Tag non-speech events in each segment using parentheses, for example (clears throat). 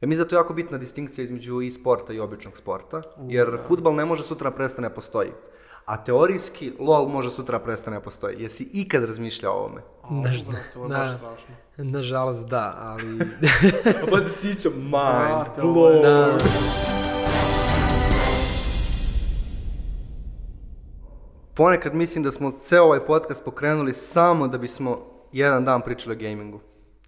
Ja mislim da to je jako bitna distinkcija između i sporta i običnog sporta, jer futbal ne može sutra prestane ne postoji. A teorijski LOL može sutra prestane ne postoji. Jesi ikad razmišljao o ovome? Naž- To je da. baš strašno. Nažalost da, ali... (laughs) Pa se sjećam, (laughs) mind je da, Ponekad mislim da smo ceo ovaj podcast pokrenuli samo da bismo jedan dan pričali o gamingu.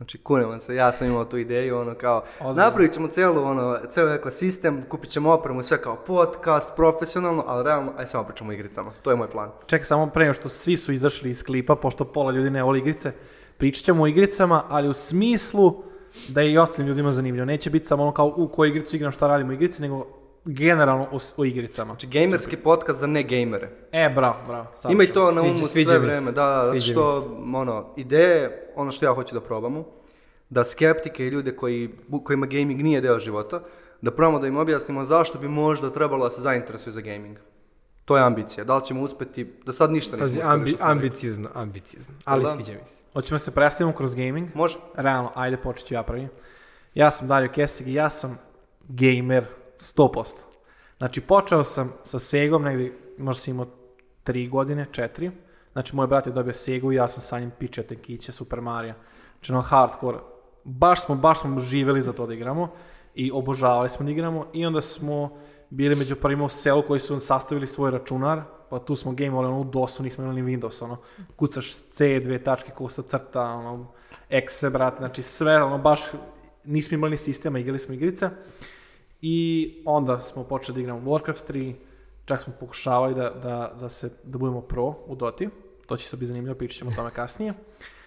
Znači, kunem se, ja sam imao tu ideju, ono kao, Ozbiljno. napravit ćemo celu, ono, ceo ekosistem, kupit ćemo opremu, sve kao podcast, profesionalno, ali realno, aj samo pričamo o igricama. To je moj plan. Čekaj, samo pre što svi su izašli iz klipa, pošto pola ljudi ne voli igrice, pričat ćemo o igricama, ali u smislu da je i ostalim ljudima zanimljivo. Neće biti samo ono kao u koju igricu igram, šta radimo u igrici, nego generalno o, o igricama. Znači, gamerski podcast za ne gamere. E, bravo, bravo. savršeno. Ima i to na Sviđa- umu sviđa sve mi se. vreme, da, da, Sviđa što, ono, ideje, ono što ja hoću da probamo, da skeptike i ljude koji, kojima gaming nije deo života, da probamo da im objasnimo zašto bi možda trebalo da se zainteresuju za gaming. To je ambicija. Da li ćemo uspeti, da sad ništa nismo uspeli ambi, ambiciozno, ambiciozno. Ali Da. sviđa mi se. Hoćemo se predstavimo kroz gaming. Može. Realno, ajde počet ću ja prvi. Ja sam Dario Kesig i ja sam gamer 100%. Znači, počeo sam sa Segom, negdje, možda sam imao 3 godine, 4. Znači, moj brat je dobio Segu i ja sam sa njim pičeo tenkiće, Super Mario. Znači, ono hardcore. Baš smo, baš smo živjeli za to da igramo i obožavali smo da igramo i onda smo bili među prvima u selu koji su sastavili svoj računar, pa tu smo gameovali ono u DOS-u, nismo imali Windows, ono, kucaš C, dve tačke, kosa crta, ono, exe, brate, znači sve, ono, baš nismo imali ni sistema, igrali smo igrice. I onda smo počeli da igramo Warcraft 3, čak smo pokušavali da, da, da, se, da budemo pro u Doti, to će se biti zanimljivo, pričat ćemo o tome kasnije.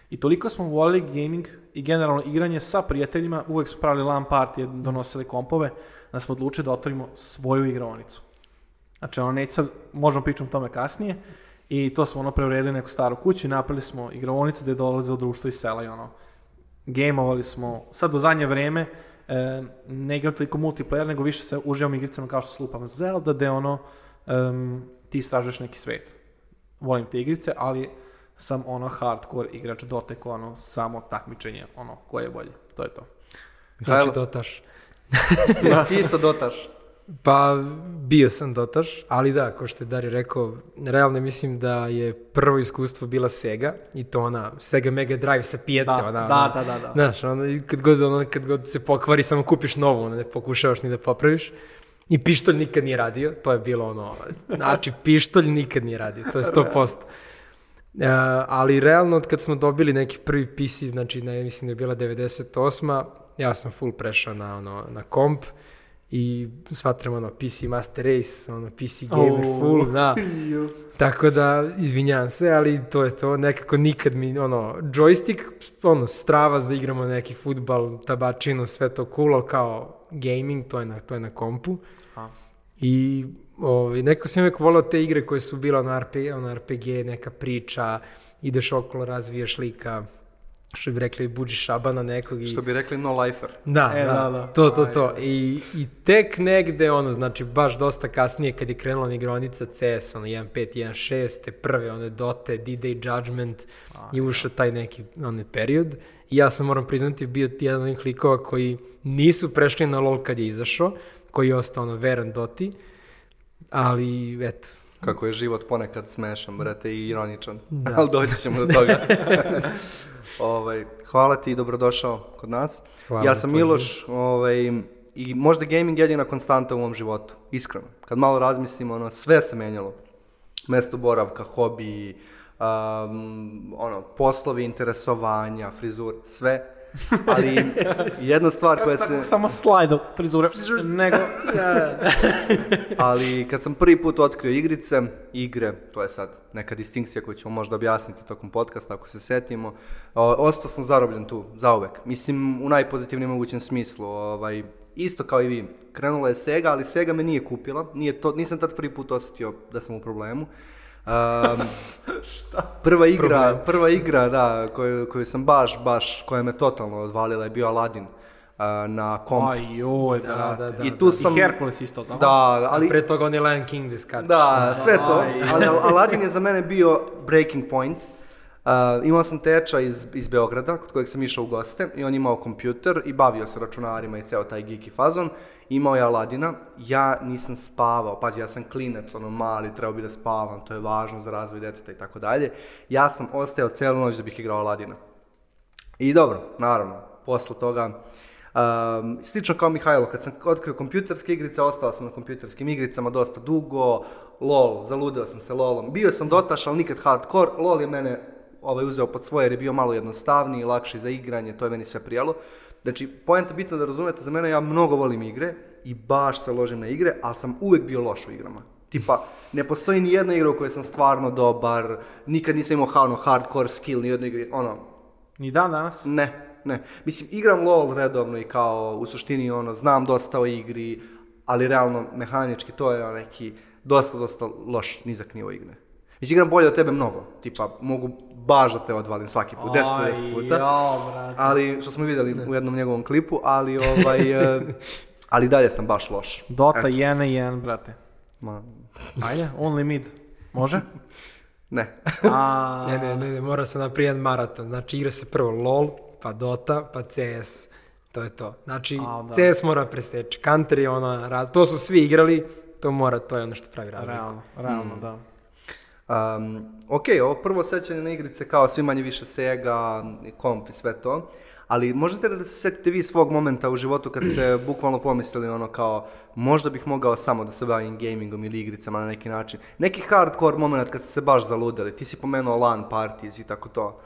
I toliko smo volili gaming i generalno igranje sa prijateljima, uvek smo pravili LAN partije, donosili kompove, da smo odlučili da otvorimo svoju igraonicu. Znači, ono, neće sad, možemo pričati o tome kasnije, i to smo ono preuredili neku staru kuću i napravili smo igraonicu gdje dolaze od društva iz sela i ono, gameovali smo, sad do zadnje vreme, e, ne igram toliko multiplayer, nego više se uživam igricama kao što se lupam Zelda, gde ono, em, ti istražuješ neki svet. Volim te igrice, ali sam ono hardcore igrač dotek, ono, samo takmičenje, ono, koje je bolje. To je to. Znači, Mihajlo? dotaš. (laughs) Ti isto dotaš. Pa, bio sam dotaš, ali da, kao što je Dario rekao, realno mislim da je prvo iskustvo bila Sega, i to ona Sega Mega Drive sa pijace, Da, ona, da, ona- da, da, da. Znaš, ono, i kad god, ono, kad god se pokvari, samo kupiš novu, ono, ne pokušavaš ni da popraviš. I pištolj nikad nije radio, to je bilo ono, znači pištolj nikad nije radio, to je 100%. E, ali realno od kad smo dobili neki prvi PC, znači ne, mislim da je bila 98. Ja sam full prešao na, ono, na komp i smatram ono PC Master Race, ono PC Gamer Au. full, da. (laughs) Tako da, izvinjavam se, ali to je to, nekako nikad mi, ono, joystick, ono, strava da igramo neki futbal, tabačinu, sve to cool, ali kao gaming, to je na, to je na kompu. Aha. I ovaj, neko sam uvijek volao te igre koje su bila ono, RPG, ono RPG, neka priča, ideš okolo, razvijaš lika, što bi rekli, buđiš šabana nekog i... Što bi rekli no lifer. Da, E, da, da, da. to, to, to. I, I tek negde, ono, znači, baš dosta kasnije, kad je krenula igronica CS, ono, 1.5, 1.6, te prve, one, Dote, D-Day Judgment, i ušao taj neki, onaj period. I ja sam, moram priznati, bio jedan od onih likova koji nisu prešli na LoL kad je izašao, koji je ostao, ono, veran Doti, ali, eto, Kako je život ponekad smešan, brate, i ironičan. Da. (laughs) Ali doći ćemo do toga. (laughs) ovaj, hvala ti i dobrodošao kod nas. Hvala ja sam. Miloš ovaj, i možda gaming jedina konstanta u mom životu, iskreno. Kad malo razmislim, ono, sve se menjalo. Mesto boravka, hobi, um, ono, poslovi, interesovanja, frizur, sve. Ali jedna stvar koja se... Samo, samo slajd od frizure, nego... Ali kad sam prvi put otkrio igrice, igre, to je sad neka distinkcija koju ćemo možda objasniti tokom podcasta ako se setimo, o, ostao sam zarobljen tu, zauvek. Mislim, u najpozitivnijem mogućem smislu. Ovaj, isto kao i vi, krenula je Sega, ali Sega me nije kupila, nije to, nisam tad prvi put osjetio da sam u problemu. Um, (laughs) Prva igra, Problem. prva igra, da, koju, koju sam baš, baš, koja me totalno odvalila je bio Aladdin a, na kompu. Aj joj, brate. da, da, I tu sam... I Herkules isto, tako? Da, ali... ali... pre toga on je Lion King da skače. Da, sve to, Aj. ali Al- Aladdin je za mene bio breaking point. Uh, imao sam teča iz, iz Beograda, kod kojeg sam išao u goste, i on imao kompjuter i bavio se računarima i ceo taj geeky fazon. Imao je Aladina, ja nisam spavao, pazi, ja sam klinec, ono mali, trebao bi da spavam, to je važno za razvoj deteta i tako dalje. Ja sam ostajao celu noć da bih igrao Aladina. I dobro, naravno, posle toga, um, slično kao Mihajlo, kad sam otkrio kompjuterske igrice, ostao sam na kompjuterskim igricama dosta dugo, LOL, zaludeo sam se LOLom. Bio sam dotaš, ali nikad hardcore, LOL je mene ovaj, uzeo pod svoje jer je bio malo jednostavniji, lakši za igranje, to je meni sve prijalo. Znači, poenta bitno da razumete, za mene ja mnogo volim igre i baš se ložim na igre, ali sam uvek bio loš u igrama. Tipa, ne postoji ni jedna igra u kojoj sam stvarno dobar, nikad nisam imao ono, hardcore skill, ni jednoj igri, ono, Ni dan danas? ne, ne. Mislim, igram LOL redovno i kao, u suštini, ono, znam dosta o igri, ali realno, mehanički, to je neki dosta, dosta loš, nizak nivo igre. Mislim, igram bolje od tebe mnogo, tipa, mogu baš da te odvalim svaki put, 10 10 puta. jao, brate. Ali, što smo vidjeli u jednom njegovom klipu, ali ovaj, e, ali dalje sam baš loš. Dota Eto, 1 na 1, brate. ma, Ajde, only mid. Može? ne. A, (laughs) Ne, ne, ne, ne, mora se naprijen maraton. Znači, igra se prvo LOL, pa Dota, pa CS. To je to. Znači, A, da. CS mora preseći. Counter je ona, raz- to su svi igrali, to mora, to je ono što pravi razliku. realno, realno, Mm. da. Um, ok, ovo prvo sećanje na igrice kao svi manje više Sega, komp i sve to, ali možete li da se setite vi svog momenta u životu kad ste (clears throat) bukvalno pomislili ono kao možda bih mogao samo da se bavim gamingom ili igricama na neki način. Neki hardcore moment kad ste se baš zaludili, ti si pomenuo LAN parties i tako to.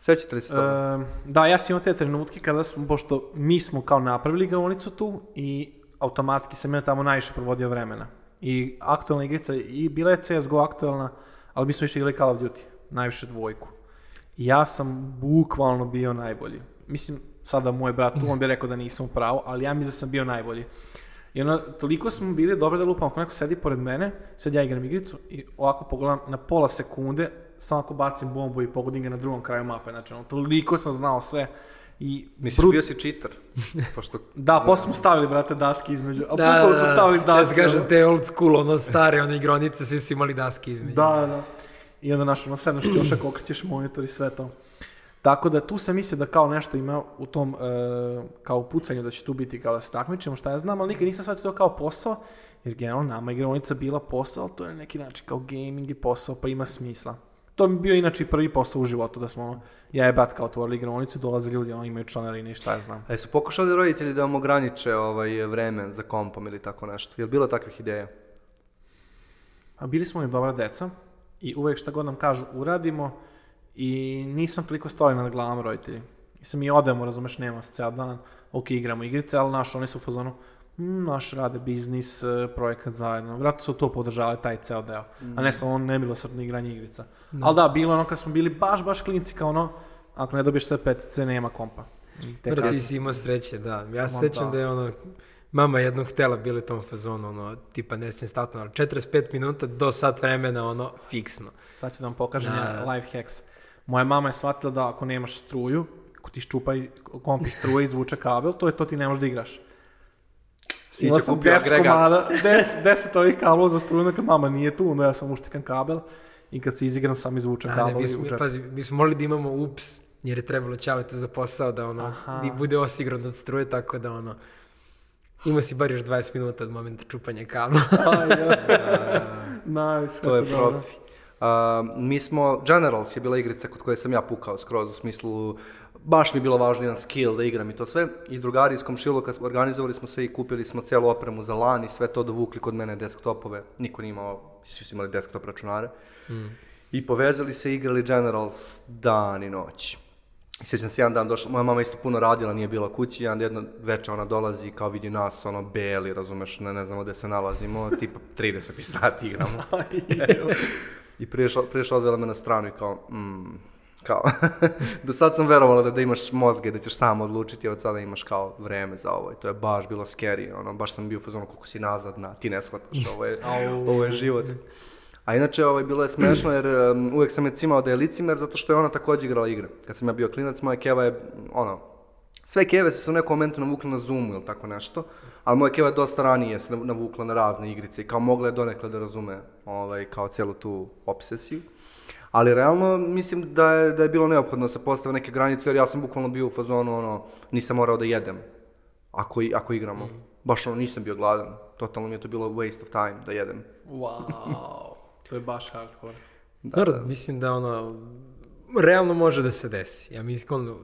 Sećate li se toga? E, da, ja sam imao te trenutke kada smo, pošto mi smo kao napravili igronicu tu i automatski sam ja tamo najviše provodio vremena. I aktualna igrica, i bila je CSGO aktualna, ali mi smo više igrali Call of Duty, najviše dvojku. I ja sam bukvalno bio najbolji. Mislim, sada moj brat tu, on bi rekao da nisam u pravu, ali ja mislim da sam bio najbolji. I ono, toliko smo bili dobri da lupamo, ako neko sedi pored mene, sad ja igram igricu i ovako pogledam na pola sekunde, samo ako bacim bombu i pogodim ga na drugom kraju mape, znači ono, toliko sam znao sve i Mislim, brut- bio si cheater. (laughs) Pošto... Da, posle smo stavili, brate, daske između, a Da, da, bukvalno da, smo da. stavili Ja daske. se kažem, te old school, ono stare, one igronice, svi su imali daske između. Da, da. I onda naš, ono, sednaš ćošak, (clears throat) okrećeš monitor i sve to. Tako da tu sam mislio da kao nešto ima u tom, e, kao pucanju da će tu biti kao da se takmičimo, šta ja znam, ali nikad nisam shvatio to kao posao, jer generalno nama je igraonica bila posao, ali to je na neki način kao gaming i posao, pa ima smisla. To mi bio inače prvi posao u životu, da smo ono, ja i brat kao otvorili igraonicu, dolaze ljudi, ono, imaju članarine i šta ja znam. A jesu pokušali roditelji da vam ograniče ovaj, vreme za kompom ili tako nešto? Je li bilo takvih ideja? A bili smo im dobra deca i uvek šta god nam kažu uradimo i nisam toliko stoli nad glavom roditelji. I sam i odemo, razumeš, nema se ceo dan, ok, igramo igrice, ali naš, oni su u fazonu, naš rade biznis, e, projekat zajedno. Vratno su to podržavali, taj ceo deo. A ne samo ono nemilosrdno igranje igrica. Ali da, bilo ono kad smo bili baš, baš klinci, kao ono, ako ne dobiješ sve petice, nema kompa. I Bro, ti si imao sreće, da. Ja se sećam da. da je ono, mama jednom htjela bili tom fazonu, ono, tipa ne sjećam statno, ali 45 minuta do sat vremena, ono, fiksno. Sad ću da vam pokažem Da, da. life hacks. Moja mama je shvatila da ako nemaš struju, ako ti ščupa i- komp iz struje izvuče kabel, to je to ti ne možeš da igraš. Sića Imao sam kupio 10 agregat. komada, 10, 10 ovih kablova za struju, kad mama nije tu, onda ja sam uštikan kabel i kad se izigram sam izvučem A, ne, kabel mi smo, pazi, mi smo morali da imamo ups, jer je trebalo ćalete za posao da ono, Aha. di- bude osigran od struje, tako da ono, ima si bar još 20 minuta od momenta čupanja kabla. (laughs) Aj, ja. Nice, To je dobro. profi. Uh, mi smo, Generals je bila igrica kod koje sam ja pukao skroz u smislu, baš mi je bilo važno jedan skill da igram i to sve. I drugari iz komšiluka organizovali smo se i kupili smo celu opremu za LAN i sve to dovukli kod mene desktopove. Niko nije imao, svi su imali desktop računare. I povezali se i igrali Generals dan i noć. I sjećam se jedan dan došla, moja mama isto puno radila, nije bila kući, jedan jedno veče ona dolazi kao vidi nas, ono, beli, razumeš, ne, ne znamo gde se nalazimo, (laughs) tipa 30 sati igramo. (laughs) I prije prije odvela me na stranu i kao, mm, kao, (laughs) do sad sam verovala da, da imaš mozge, da ćeš sam odlučiti, a od sada imaš kao vreme za ovo i to je baš bilo scary, ono, baš sam bio u fazonu koliko si nazadna, ti ne shvataš, ovo je, ovo je život. A inače, ovaj, bilo je smešno jer um, uvek sam je cimao da je licimer zato što je ona također igrala igre. Kad sam ja bio klinac, moja keva je, ono, sve keve su se u nekom momentu navukle na Zoomu ili tako nešto, ali moja keva je dosta ranije se navukla na razne igrice i kao mogla je donekle da razume ovaj, kao celu tu obsesiju. Ali realno mislim da je, da je bilo neophodno da se postave neke granice, jer ja sam bukvalno bio u fazonu, ono, nisam morao da jedem ako, i- ako igramo. Baš ono, nisam bio gladan. Totalno mi je to bilo waste of time da jedem. Wow. (laughs) to je baš hardcore. Dobro, mislim da ono, realno može da se desi. Ja mislim, ono,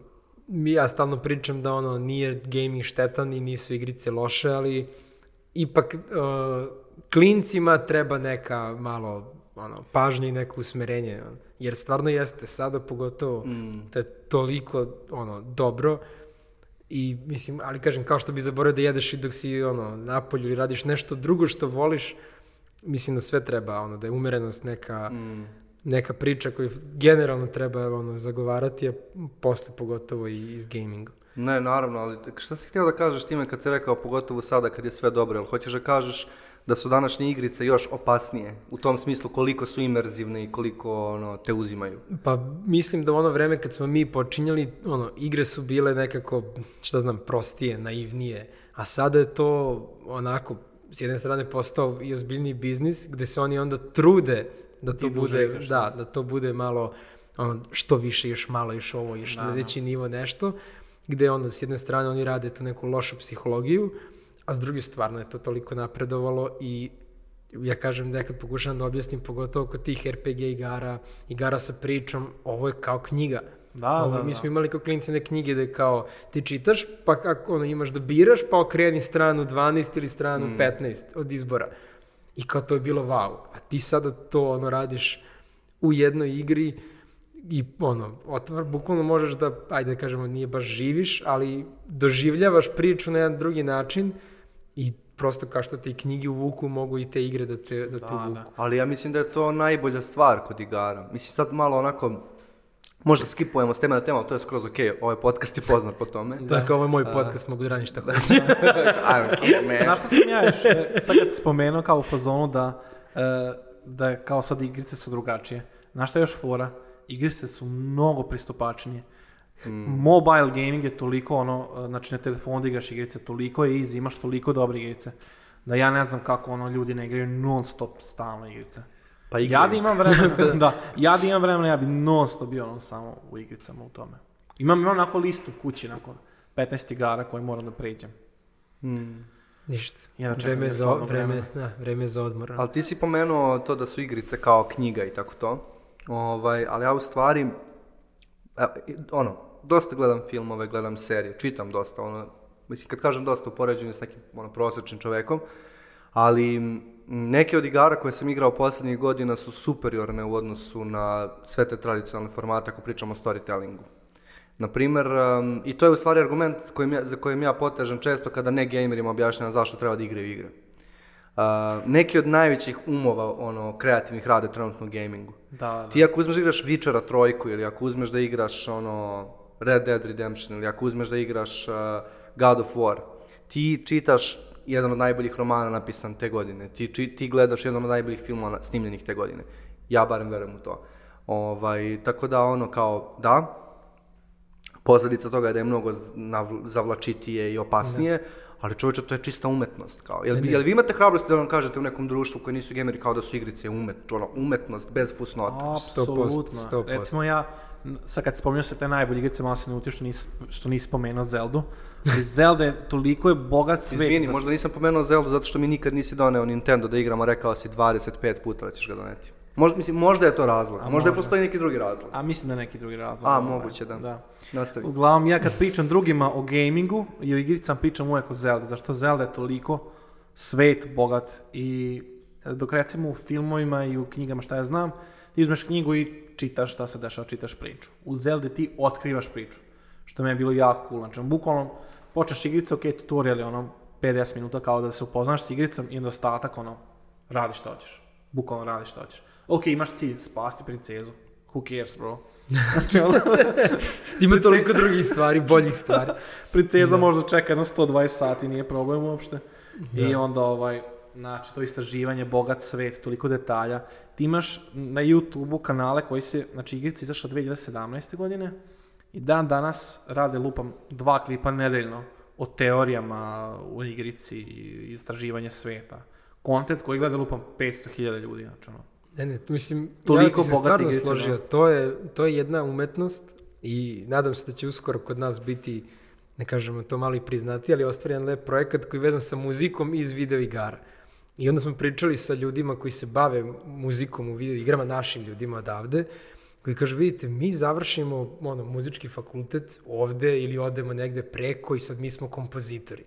mi ja stalno pričam da ono, nije gaming štetan i nisu igrice loše, ali ipak uh, klincima treba neka malo ono, pažnje i neko usmerenje. ono. Jer stvarno jeste, sada pogotovo, mm. to je toliko ono, dobro i mislim, ali kažem, kao što bi zaboravio da jedeš i dok si ono, napolju ili radiš nešto drugo što voliš, mislim da sve treba, ono, da je umerenost neka, Mm. neka priča koju generalno treba ono, zagovarati, a posle pogotovo i iz gaminga. Ne, naravno, ali šta si htio da kažeš time kad si rekao, pogotovo sada kad je sve dobro, jel hoćeš da kažeš da su današnje igrice još opasnije, u tom smislu koliko su imerzivne i koliko ono, te uzimaju? Pa mislim da u ono vreme kad smo mi počinjali, ono, igre su bile nekako, šta znam, prostije, naivnije, a sada je to onako, s jedne strane postao i ozbiljni biznis, gde se oni onda trude da to bude, igraš, da, da to bude malo, ono, što više, još malo, još ovo, još Da, sledeći nivo nešto, gde onda s jedne strane oni rade tu neku lošu psihologiju, a s druge stvarno je to toliko napredovalo i ja kažem nekad pokušavam da objasnim pogotovo kod tih RPG igara, igara sa pričom, ovo je kao knjiga. Da, ovo, da, mi da. smo imali kao klinci ne knjige da je kao ti čitaš, pa kako ono, imaš da biraš, pa okreni stranu 12 ili stranu Mm. 15 od izbora. I kao to je bilo wow. A ti sada to ono radiš u jednoj igri i ono, otvar, bukvalno možeš da, ajde da kažemo, nije baš živiš, ali doživljavaš priču na jedan drugi način i prosto kao što te i knjige uvuku, mogu i te igre da te, da te Da, uvuku. da. Ali ja mislim da je to najbolja stvar kod igara. Mislim, sad malo onako, možda skipujemo s teme na temu, ali to je skroz okej, ovaj podcast je poznat po tome. Dakle, ovo je moj podcast, mogu da radim šta hoću. (laughs) I don't care, man. Znaš što sam ja još, e, sad kad spomenuo kao u fazonu da, e, da kao sad igrice su drugačije. Znaš šta je još fora? Igrice su mnogo pristupačnije. Mobile gaming je toliko ono, znači na telefonu da igraš igrice, toliko je easy, imaš toliko dobre igrice. Da ja ne znam kako ono ljudi ne igraju non stop stalno igrice. Pa Ja igraju. da imam vremena, (laughs) da, ja da imam vremena, ja bi non stop bio ono samo u igricama u tome. Imam onako listu kući, nakon 15 igara koje moram da pređem. Mm. Ništa. Ja vreme, da za, vreme. da, vreme za odmor. Ali ti si pomenuo to da su igrice kao knjiga i tako to. Ovaj, ali ja u stvari, e, ono, dosta gledam filmove, gledam serije, čitam dosta, ono, mislim, kad kažem dosta u poređenju s nekim ono, prosječnim čovekom, ali neke od igara koje sam igrao poslednjih godina su superiorne u odnosu na sve te tradicionalne formate ako pričamo o storytellingu. Naprimer, um, i to je u stvari argument kojim ja, za kojim ja potežem često kada ne gamerima objašnjam zašto treba da igraju igre. Uh, neki od najvećih umova ono, kreativnih rade trenutno u gamingu. Da, da. Ti ako uzmeš da igraš Witchera trojku ili ako uzmeš da igraš ono, Red Dead Redemption ili ako uzmeš da igraš uh, God of War, ti čitaš jedan od najboljih romana napisan te godine, ti, či, ti gledaš jedan od najboljih filmova snimljenih te godine. Ja barem verujem u to. Ovaj, tako da ono kao, da, Posledica toga je da je mnogo zavlačitije i opasnije, ali čovječe, to je čista umetnost. Kao. Jel, Ne, ne. jel vi imate hrabrosti da vam kažete u nekom društvu koji nisu gameri kao da su igrice umet, ono, umetnost bez fusnota? Apsolutno. 100%. Recimo ja, sad kad spomenuo se te najbolje igrice, malo se ne utio što nisi, što nisi spomenuo Zeldu. Ali Zelda je, toliko je bogat svet. Izvini, da možda nisam pomenuo Zeldu zato što mi nikad nisi doneo Nintendo da igramo, rekao si 25 puta da ćeš ga doneti. Možda, mislim, možda je to razlog, A možda je postoji neki drugi razlog. A mislim da je neki drugi razlog. A, ovaj, moguće, da. da. Nastavi. Uglavnom, ja kad pričam drugima o gamingu i o igricama, pričam uvek o Zelda. Zašto Zelda je toliko svet, bogat i e, dok recimo u filmovima i u knjigama šta ja znam, ti uzmeš knjigu i čitaš šta se dešava, čitaš priču. U Zelda ti otkrivaš priču, što mi je bilo jako cool. Znači, bukvalno počneš igricu, ok, tutorial je ono 50 minuta kao da se upoznaš s igricom i onda ostatak ono, radiš šta hoćeš. Bukvalno radiš šta hoćeš. Ok, imaš cilj, spasti princezu. Who cares, bro? (laughs) Znači, ono, (laughs) Ima toliko drugih stvari, boljih stvari. (laughs) Princeza možda čeka jedno 120 sati, nije problem uopšte. I onda ovaj, znači to istraživanje, bogat svet, toliko detalja. Ti imaš na YouTube-u kanale koji se, znači igrica izašla 2017. godine i dan danas rade lupam dva klipa nedeljno o teorijama u igrici i istraživanje sveta. Kontent koji gleda lupam 500.000 ljudi, znači ono, Ne, ne, mislim, Toliko ja se stvarno igrice, složio. da. To je, to je jedna umetnost i nadam se da će uskoro kod nas biti, ne kažemo to malo i priznati, ali ostvaren lep projekat koji je vezan sa muzikom iz video igara. I onda smo pričali sa ljudima koji se bave muzikom u video igrama, našim ljudima odavde, koji kažu, vidite, mi završimo ono, muzički fakultet ovde ili odemo negde preko i sad mi smo kompozitori.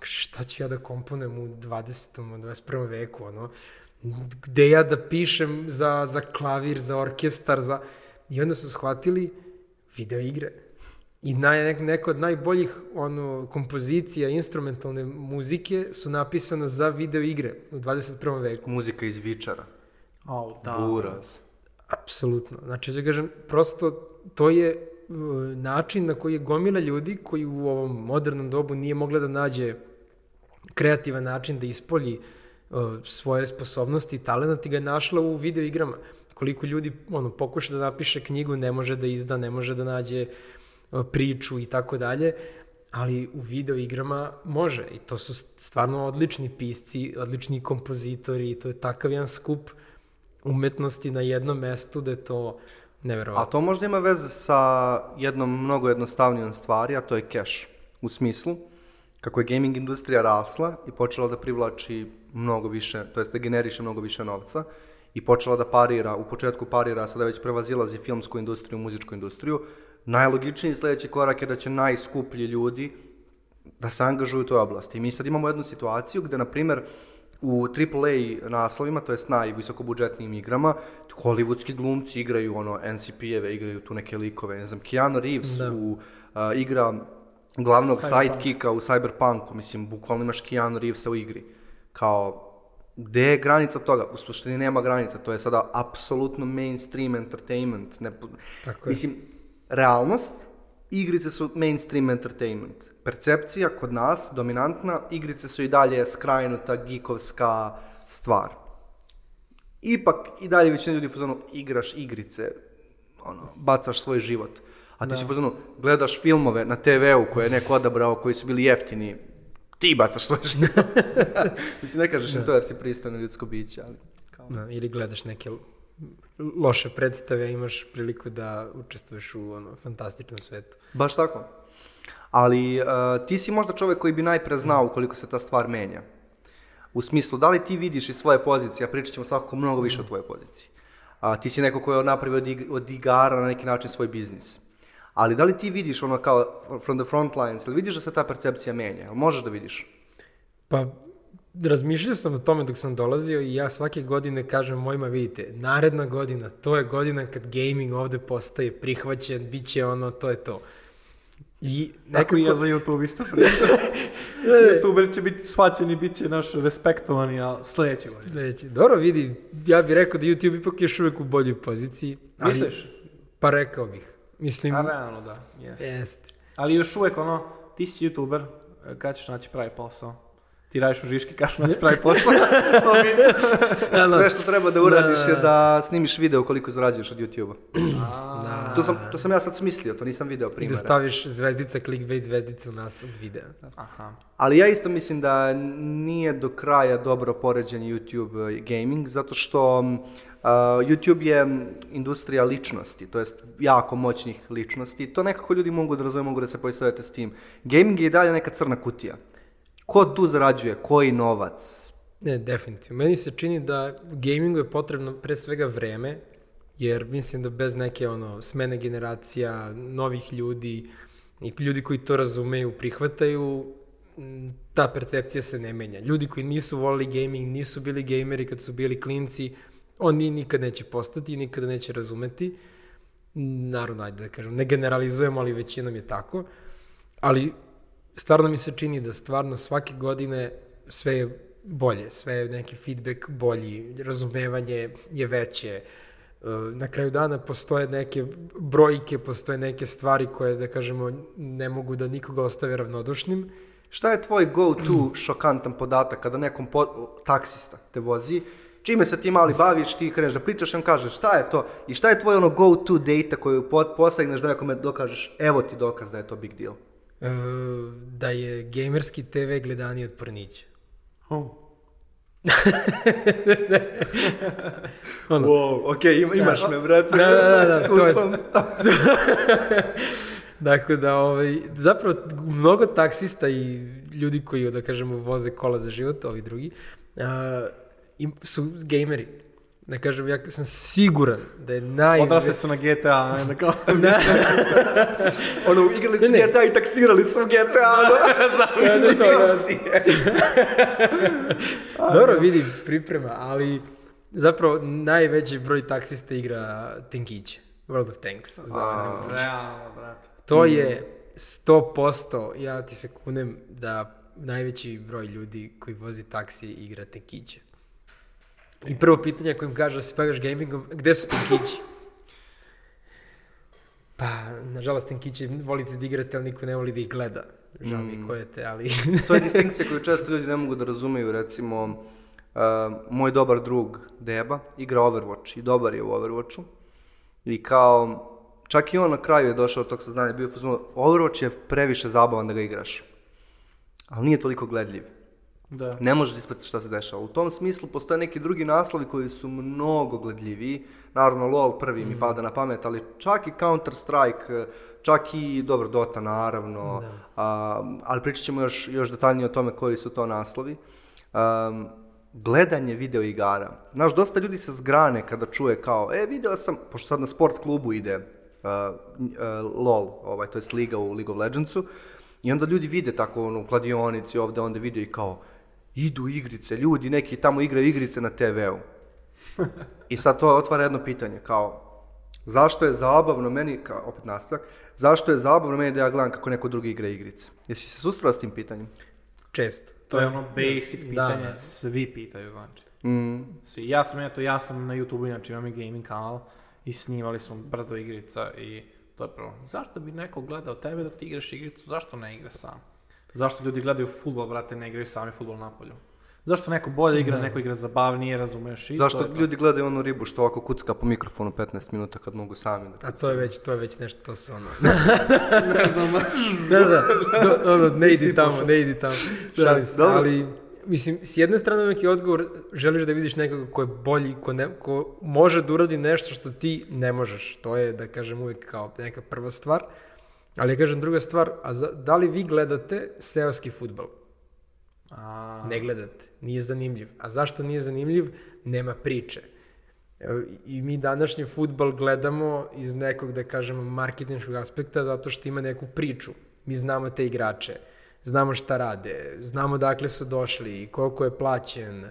Šta ću ja da komponujem u 20. u 21. veku, ono, gde ja da pišem za, za klavir, za orkestar, za... I onda su shvatili video igre. I naj, nek, neko od najboljih ono, kompozicija instrumentalne muzike su napisana za video igre u 21. veku. Muzika iz Vičara. Au, da. Buraz. Apsolutno. Znači, da kažem, prosto to je uh, način na koji je gomila ljudi koji u ovom modernom dobu nije mogla da nađe kreativan način da ispolji uh, svoje sposobnosti i talent i ga je našla u video igrama. Koliko ljudi ono, pokuša da napiše knjigu, ne može da izda, ne može da nađe uh, priču i tako dalje, ali u video igrama može i to su stvarno odlični pisci, odlični kompozitori i to je takav jedan skup umetnosti na jednom mestu da je to neverovatno. A to možda ima veze sa jednom mnogo jednostavnijom stvari, a to je cash. U smislu, kako je gaming industrija rasla i počela da privlači mnogo više, to jest da generiše mnogo više novca i počela da parira, u početku parira, sada već prevazilazi filmsku industriju, muzičku industriju, najlogičniji sledeći korak je da će najskuplji ljudi da se angažuju u toj oblasti. I mi sad imamo jednu situaciju gde, na primer, u AAA naslovima, to jest najvisokobudžetnijim igrama, hollywoodski glumci igraju ono NCP-eve, igraju tu neke likove, ne znam, Keanu Reeves Da. u, a, igra glavnog Cyberpunk. sidekicka u Cyberpunku, mislim, bukvalno imaš Keanu Reevesa u igri. Kao, gde je granica toga? U suštini nema granica, to je sada apsolutno mainstream entertainment. Ne, Tako je. mislim, realnost, igrice su mainstream entertainment. Percepcija kod nas, dominantna, igrice su i dalje skrajnuta, geekovska stvar. Ipak, i dalje većina ljudi u fazonu igraš igrice, ono, bacaš svoj život. A ti si u fazonu, gledaš filmove na TV-u koje je neko odabrao, koji su bili jeftini, ti bacaš svoj život. (laughs) Mislim, ne kažeš da. to jer si pristojno ljudsko biće, ali... Kao... Da, ili gledaš neke loše predstave, imaš priliku da učestvuješ u ono, fantastičnom svetu. Baš tako. Ali uh, ti si možda čovek koji bi najpre znao ukoliko se ta stvar menja. U smislu, da li ti vidiš iz svoje pozicije, a pričat ćemo svakako mnogo više o tvojoj poziciji. A, ti si neko koji je napravio od, ig od igara na neki način svoj biznis. Ali da li ti vidiš ono kao from the front lines, ili vidiš da se ta percepcija menja? Možeš da vidiš? Pa, razmišljao sam o tome dok sam dolazio i ja svake godine kažem mojima, vidite, naredna godina, to je godina kad gaming ovde postaje prihvaćen, bit će ono, to je to. I Neko i ja za YouTube isto pričam. (laughs) YouTuber će biti shvaćeni, bit će naš respektovani, ali sledeće godine. Sledeći. Dobro, vidi, ja bih rekao da YouTube ipak još uvek u boljoj poziciji. ali- Misliš? Pa rekao bih. Mislim, A realno da, jeste. jest. Ali još uvek ono, ti si YouTuber, e, kad ćeš naći pravi posao? Ti radiš u Žiški, kad ćeš naći pravi posao? To mi- Sve što treba da uradiš je da snimiš video koliko zarađuješ od YouTube-a. (clears throat) A, To sam, to sam ja sad smislio, to nisam video I da primjera. staviš zvezdica, clickbait zvezdica u nastav videa. Aha. Ali ja isto mislim da nije do kraja dobro poređen YouTube eh, gaming, zato što uh, YouTube je mm, industrija ličnosti, to jest jako moćnih ličnosti. To nekako ljudi mogu da razume, mogu da se poistovete s tim. Gaming je i dalje neka crna kutija. Ko tu zarađuje, koji novac? Ne, definitivno. Meni se čini da gamingu je potrebno pre svega vreme, jer mislim da bez neke ono smene generacija, novih ljudi i ljudi koji to razumeju, prihvataju, ta percepcija se ne menja. Ljudi koji nisu volili gaming, nisu bili gameri kad su bili klinci, oni nikad neće postati i nikada neće razumeti. Naravno, ajde da kažem, ne generalizujemo, ali većinom je tako. Ali stvarno mi se čini da stvarno svake godine sve je bolje, sve je neki feedback bolji, razumevanje je veće, e, na kraju dana postoje neke brojke, postoje neke stvari koje, da kažemo, ne mogu da nikoga ostave ravnodušnim. Šta je tvoj go-to šokantan podatak kada nekom po, taksista te vozi, čime se ti mali baviš, ti kreneš da pričaš, on kaže šta je to i šta je tvoj ono go-to data koju po- posegneš da nekome dokažeš, evo ti dokaz da je to big deal. E, da je gamerski TV gledaniji od pornića. Oh. (laughs) Ono. Wow, ok, ima, imaš me, brate. Da, da, da, da, (laughs) to je-. Dakle, (laughs) da, ovaj, zapravo mnogo taksista i ljudi koji, da kažemo, voze kola za život, ovi drugi, im, su gameri. Da kažem, ja sam siguran da je naj... Odrasli su na GTA, ne, kao... (laughs) (laughs) Ono, igrali su Ne, ne. GTA i taksirali su GTA, ono. Da, da, da. (laughs) si. Dobro, vidi, priprema, ali zapravo najveći broj taksista igra Tankiće. World of Tanks. za A. Realno, brate. To je 100%, ja ti se kunem da najveći broj ljudi koji vozi taksi igra Tankiće. I prvo pitanje kojim kaže da se baviš gamingom, gde su Tankići? Pa, nažalost, Tankiće volite da igrate, ali niko ne voli da ih gleda. Žao mi je ko je te, ali... (laughs) to je distinkcija koju često ljudi ne mogu da razumeju, recimo, uh, moj dobar drug Deba igra Overwatch i dobar je u Overwatchu i kao, čak i on na kraju je došao od tog saznanja, bio je Overwatch je previše zabavan da ga igraš, ali nije toliko gledljiv. Da. Ne možeš ispratiti šta se dešava. U tom smislu postoje neki drugi naslovi koji su mnogo gledljiviji. Naravno, LoL prvi mi pada na pamet, ali čak i Counter-Strike, čak i, dobro, Dota naravno, a, ali pričat ćemo još, još detaljnije o tome koji su to naslovi. Um, gledanje video igara. Znaš, dosta ljudi se zgrane kada čuje kao, e, video sam, pošto sad na sport klubu ide uh, uh, LoL, ovaj, to jest Liga u League of Legendsu, i onda ljudi vide tako ono, u kladionici ovde, onda vide i kao, idu igrice, ljudi neki tamo igraju igrice na TV-u. I sad to otvara jedno pitanje, kao, zašto je zabavno meni, kao, opet nastavak, zašto je zabavno meni da ja gledam kako neko drugi igra igrice? Jesi se susreo s tim pitanjem? Često. To je ono basic Da, pitanje, da. svi pitaju, znači. Mm. Svi. Ja sam, eto, ja sam na YouTube, znači imam i gaming kanal i snimali smo brdo igrica i to je prvo. Zašto bi neko gledao tebe da ti igraš igricu, zašto ne igra sam? Zašto ljudi gledaju futbol, brate, ne igraju sami futbol na polju? Zašto neko bolje igra, neko igra zabavnije, razumeš? I to Zašto je to. ljudi gledaju onu ribu što ovako kucka po mikrofonu 15 minuta kad mogu sami da... A to je već, to je već nešto, to su ono... (laughs) da, da, do, ono, ne idi tamo, ne idi tamo. Šalim se, dobro. ali, mislim, s jedne strane uvijek je odgovor, želiš da vidiš nekoga ko je bolji, ko, ne, ko može da uradi nešto što ti ne možeš. To je, da kažem, uvijek kao neka prva stvar. Ali ja kažem druga stvar, a za, da li vi gledate seoski futbol? A, Ne gledate, nije zanimljiv. A zašto nije zanimljiv? Nema priče. I mi današnji futbal gledamo iz nekog, da kažemo, marketinškog aspekta, zato što ima neku priču. Mi znamo te igrače, znamo šta rade, znamo dakle su došli, koliko je plaćen,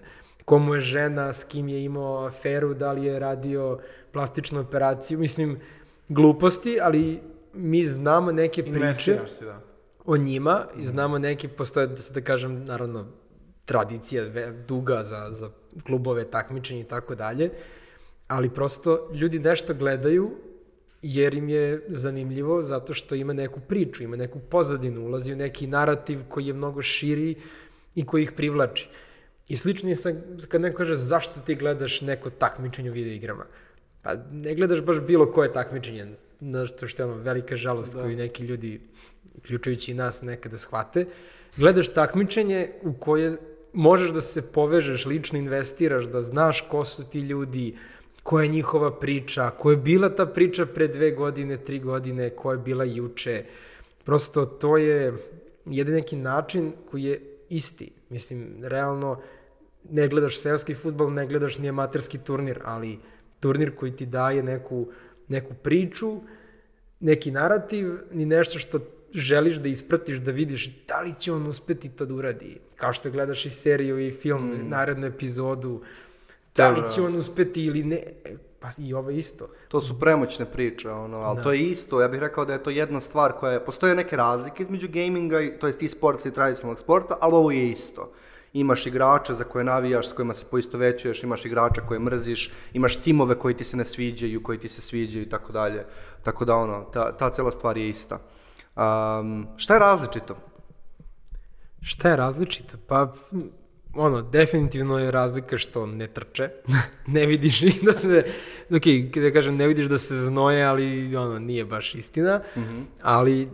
komu je žena, s kim je imao aferu, da li je radio plastičnu operaciju. Mislim, gluposti, ali mi znamo neke priče si, da. o njima i znamo neki, postoje, da se da kažem, naravno, tradicija duga za, za klubove, takmičenje i tako dalje, ali prosto ljudi nešto gledaju jer im je zanimljivo zato što ima neku priču, ima neku pozadinu, ulazi u neki narativ koji je mnogo širi i koji ih privlači. I slično je sa, kad neko kaže zašto ti gledaš neko takmičenje u videoigrama. Pa ne gledaš baš bilo koje takmičenje, zato što je ono velika žalost koju neki ljudi, uključujući i nas, nekada shvate. Gledaš takmičenje u koje možeš da se povežeš, lično investiraš, da znaš ko su ti ljudi, koja je njihova priča, ko je bila ta priča pre dve godine, tri godine, ko je bila juče. Prosto to je jedan neki način koji je isti. Mislim, realno ne gledaš seoski futbol, ne gledaš ni amaterski turnir, ali turnir koji ti daje neku, neku priču, neki narativ, ni nešto što želiš da ispratiš, da vidiš da li će on uspeti to da uradi. Kao što gledaš i seriju i film, mm. narednu epizodu, da li Da, će da. on uspeti ili ne. Pa i ovo isto. To su premoćne priče, ono, ali Da. to je isto, ja bih rekao da je to jedna stvar koja je, postoje neke razlike između gaminga, to jest i sporta i tradicionalnog sporta, ali ovo je isto. Imaš igrače za koje navijaš, s kojima se poistovećuješ, imaš igrača koje mrziš, imaš timove koji ti se ne sviđaju, koji ti se sviđaju i tako dalje. Tako da ono, ta, ta cela stvar je ista. Um, šta je različito? Šta je različito? Pa, ono, definitivno je razlika što ne trče. (laughs) ne vidiš ni da se, ok, da kažem, ne vidiš da se znoje, ali ono, nije baš istina. Ali,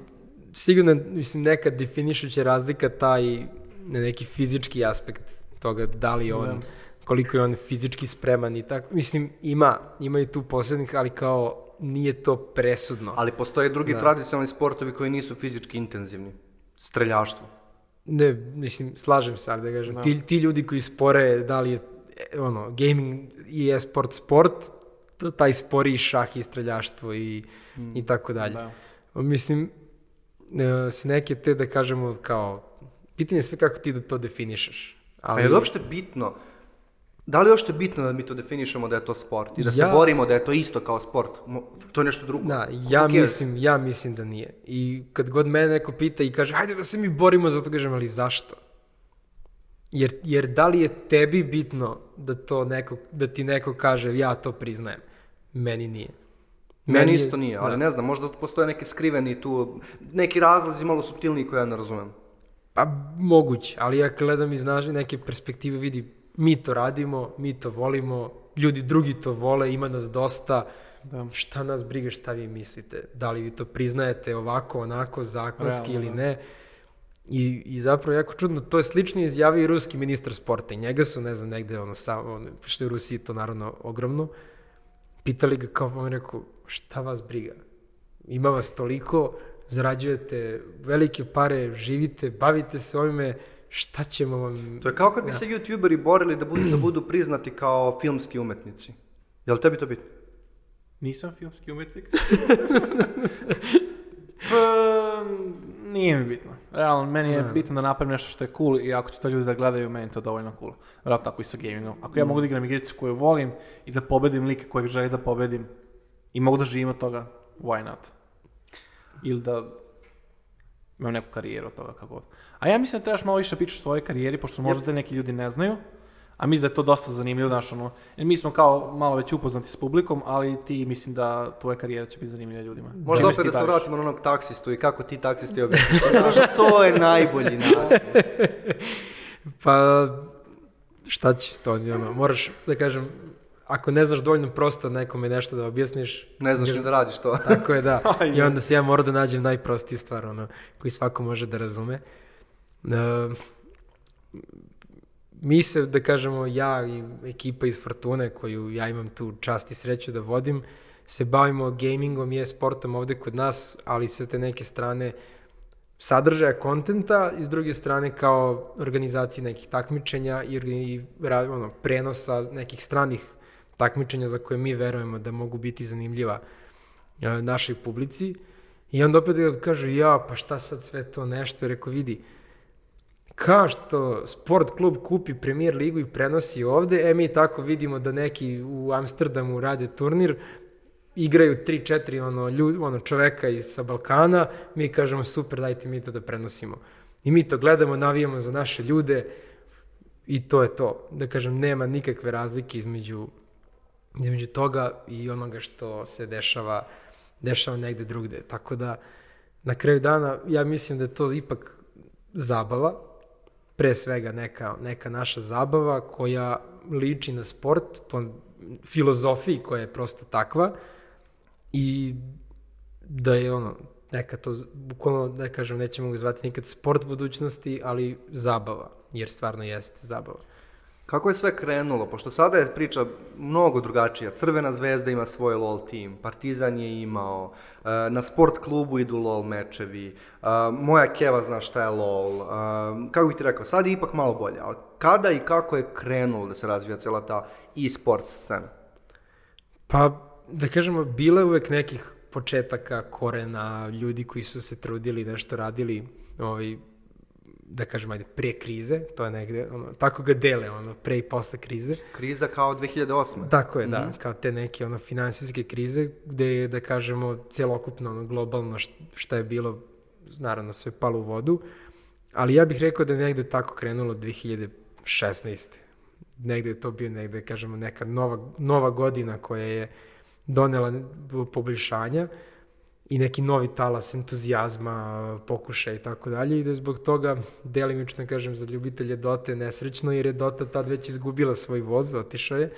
sigurno, mislim, neka definišuća razlika taj na neki fizički aspekt toga da li on, Da. koliko je on fizički spreman i tako. Mislim, ima, ima i tu posrednik, ali kao nije to presudno. Ali postoje drugi Da. tradicionalni sportovi koji nisu fizički intenzivni. Streljaštvo. Ne, mislim, slažem se, ali da kažem, ti, ti ljudi koji spore, da li je ono, gaming i e-sport sport, to- taj spori i šah i streljaštvo i, i tako dalje. Da. Mislim, e, s neke te da kažemo kao, pitanje je sve kako ti da to definišeš. A Ali, je li uopšte bitno, da li je uopšte bitno da mi to definišemo da je to sport i da se Ja- borimo da je to isto kao sport? To je nešto drugo. Da, ja mislim, ja mislim da nije. I kad god mene neko pita i kaže, hajde da se mi borimo za to, kažem, ali zašto? Jer, jer da li je tebi bitno da to neko, da ti neko kaže, ja to priznajem? Meni nije. Meni je- isto nije, ali da. ne znam, možda postoje neki skriveni tu, neki razlozi malo subtilniji koje ja ne razumem. Pa moguće, ali ja gledam iz naše neke perspektive, vidi, mi to radimo, mi to volimo, ljudi drugi to vole, ima nas dosta, Da. šta nas briga šta vi mislite, da li vi to priznajete ovako, onako, zakonski Realno, ili da. ne. I, I zapravo jako čudno, to je slično izjavio i ruski ministar sporta i njega su, ne znam, negde, ono, sa, ono, što je u Rusiji to naravno ogromno, pitali ga kao, on rekao, šta vas briga? Ima vas toliko, zarađujete velike pare, živite, bavite se ovime, šta ćemo vam... To je kao kad bi se youtuberi borili da budu, da budu priznati kao filmski umetnici. Je li tebi to bitno? Nisam filmski umetnik. (laughs) pa, nije mi bitno. Realno, meni je Da. bitno da napravim nešto što je cool i ako će to ljudi da gledaju, meni je to dovoljno cool. Vjerojatno tako i sa gamingom. Ako ja mogu da igram igricu koju volim i da pobedim lika kojeg želim da pobedim i mogu da živim od toga, why not? Ili da imam neku karijeru od toga kako god. A ja mislim da trebaš malo više pričati o svojoj karijeri, pošto možda te neki ljudi ne znaju. A mislim da je to dosta zanimljivo, znaš, ono, jer mi smo kao malo već upoznati s publikom, ali ti mislim da tvoja karijera će biti zanimljiva ljudima. Možda opet da se baviš? vratimo na onog taksistu i kako ti taksisti objasniš. To je najbolji način. (laughs) Pa, šta će to, ono, moraš, da kažem, ako ne znaš dovoljno prosto nekome nešto da objasniš, Ne znaš ni da radiš to. (laughs) tako je da. (laughs) I onda se ja moram da nađem najprostiju stvar, ono, koji svako može da razume. E, mi se, da kažemo, ja i ekipa iz Fortune, koju ja imam tu čast i sreću da vodim, se bavimo gamingom i e-sportom ovde kod nas, ali sa te neke strane sadržaja kontenta i s druge strane kao organizacije nekih takmičenja i, i ono, prenosa nekih stranih takmičenja za koje mi verujemo da mogu biti zanimljiva e, našoj publici. I onda opet kažu, ja, pa šta sad sve to nešto? I Rekao, vidi, kao što sport klub kupi premier ligu i prenosi ovde, e mi tako vidimo da neki u Amsterdamu rade turnir, igraju 3-4 ono, ljud, ono, čoveka iz sa Balkana, mi kažemo super, dajte mi to da prenosimo. I mi to gledamo, navijamo za naše ljude i to je to. Da kažem, nema nikakve razlike između, između toga i onoga što se dešava, dešava negde drugde. Tako da, na kraju dana, ja mislim da je to ipak zabava, pre svega neka, neka naša zabava koja liči na sport po filozofiji koja je prosto takva i da je ono, neka to, bukvalno da kažem, nećemo ga zvati nikad sport budućnosti, ali zabava, jer stvarno jeste zabava. Kako je sve krenulo? Pošto sada je priča mnogo drugačija. Crvena zvezda ima svoj LOL tim, Partizan je imao, e, na sport klubu idu LOL mečevi, e, moja keva zna šta je LOL. e, Kako bih ti rekao, sad je ipak malo bolje, ali kada i kako je krenulo da se razvija cela ta e-sport scena? Pa, da kažemo, bilo je uvek nekih početaka, korena, ljudi koji su se trudili, nešto radili, ovaj, da kažem, ajde, pre krize, to je negde, ono, tako ga dele, ono, pre i posle krize. Kriza kao 2008. Tako je, da, kao te neke ono finansijske krize gde je, da kažemo, celokupno ono globalno št- šta je bilo, naravno sve palo u vodu, ali ja bih rekao da je negde tako krenulo 2016. Negde je to bio negde, kažemo, neka nova, nova godina koja je donela ne- poboljšanja i neki novi talas entuzijazma, pokušaja i tako dalje. I da je zbog toga delimično, kažem, za ljubitelje Dote nesrećno jer je Dota tad već izgubila svoj voz, otišao je.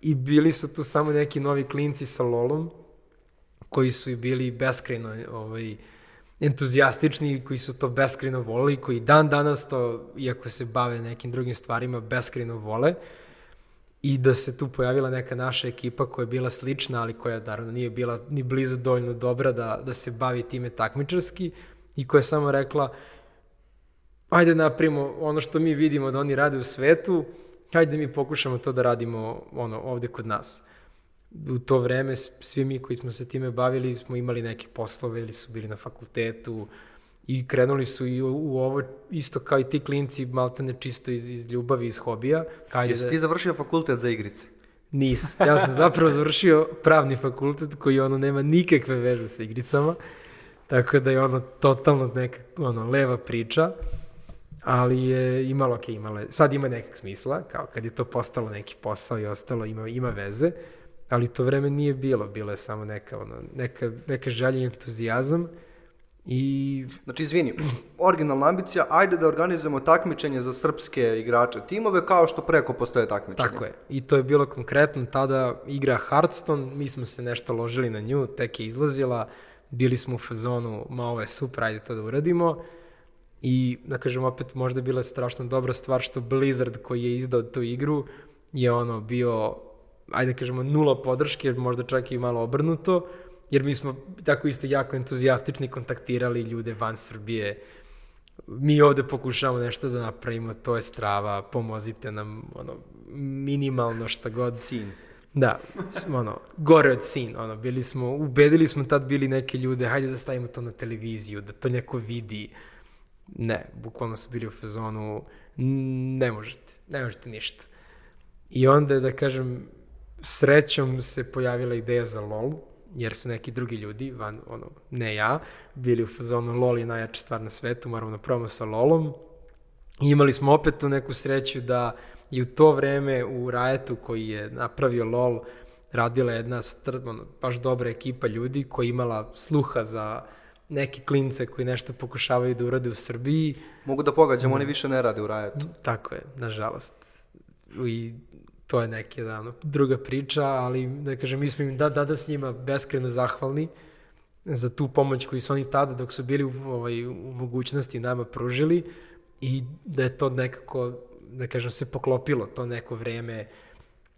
I bili su tu samo neki novi klinci sa LoLom koji su i bili beskrajno ovaj, entuzijastični koji su to beskreno voleli, koji dan danas to, iako se bave nekim drugim stvarima, beskreno vole i da se tu pojavila neka naša ekipa koja je bila slična, ali koja naravno nije bila ni blizu dovoljno dobra da, da se bavi time takmičarski i koja je samo rekla ajde napravimo ono što mi vidimo da oni rade u svetu, hajde mi pokušamo to da radimo ono, ovde kod nas. U to vreme svi mi koji smo se time bavili smo imali neke poslove ili su bili na fakultetu i krenuli su i u, ovo isto kao i ti klinci maltene čisto iz, iz ljubavi, iz hobija. Kajde Jesi da... ti završio fakultet za igrice? Nis. Ja sam (laughs) zapravo završio pravni fakultet koji ono nema nikakve veze sa igricama. Tako da je ono totalno neka ono, leva priča ali je imalo, ok, imalo je, sad ima nekak smisla, kao kad je to postalo neki posao i ostalo, ima, ima veze, ali to vreme nije bilo, bilo je samo neka, ono, neka, neka želja i entuzijazam i... Znači, izvini, originalna ambicija, ajde da organizujemo takmičenje za srpske igrače timove kao što preko postoje takmičenje. Tako je, i to je bilo konkretno, tada igra Hearthstone, mi smo se nešto ložili na nju, tek je izlazila, bili smo u fazonu, ma ovo je super, ajde to da uradimo, I, da kažem, opet možda bila strašno dobra stvar što Blizzard koji je izdao tu igru je ono bio, ajde da kažemo, nula podrške, možda čak i malo obrnuto, jer mi smo tako isto jako entuzijastični kontaktirali ljude van Srbije. Mi ovde pokušavamo nešto da napravimo, to je strava, pomozite nam, ono, minimalno šta god. Sin. Da, ono, gore od sin, ono, bili smo, ubedili smo tad bili neke ljude, hajde da stavimo to na televiziju, da to neko vidi, Ne, bukvalno su bili u fazonu, ne možete, ne možete ništa. I onda, da kažem, srećom se pojavila ideja za LOL, jer su neki drugi ljudi, van, ono, ne ja, bili u fazonu LOL je najjača stvar na svetu, moramo da probamo sa LOLom. I imali smo opet tu neku sreću da i u to vreme u Riotu koji je napravio LOL radila jedna ono, baš dobra ekipa ljudi koja imala sluha za neki klince koji nešto pokušavaju da urade u Srbiji. Mogu da pogađam, oni više ne rade u Rajetu. Tako je, nažalost. I to je neka da, ono, druga priča, ali da kažem, mi smo im da, da, da s njima beskreno zahvalni za tu pomoć koju su oni tada dok su bili u, ovaj, u mogućnosti nama pružili i da je to nekako, da kažem, se poklopilo to neko vreme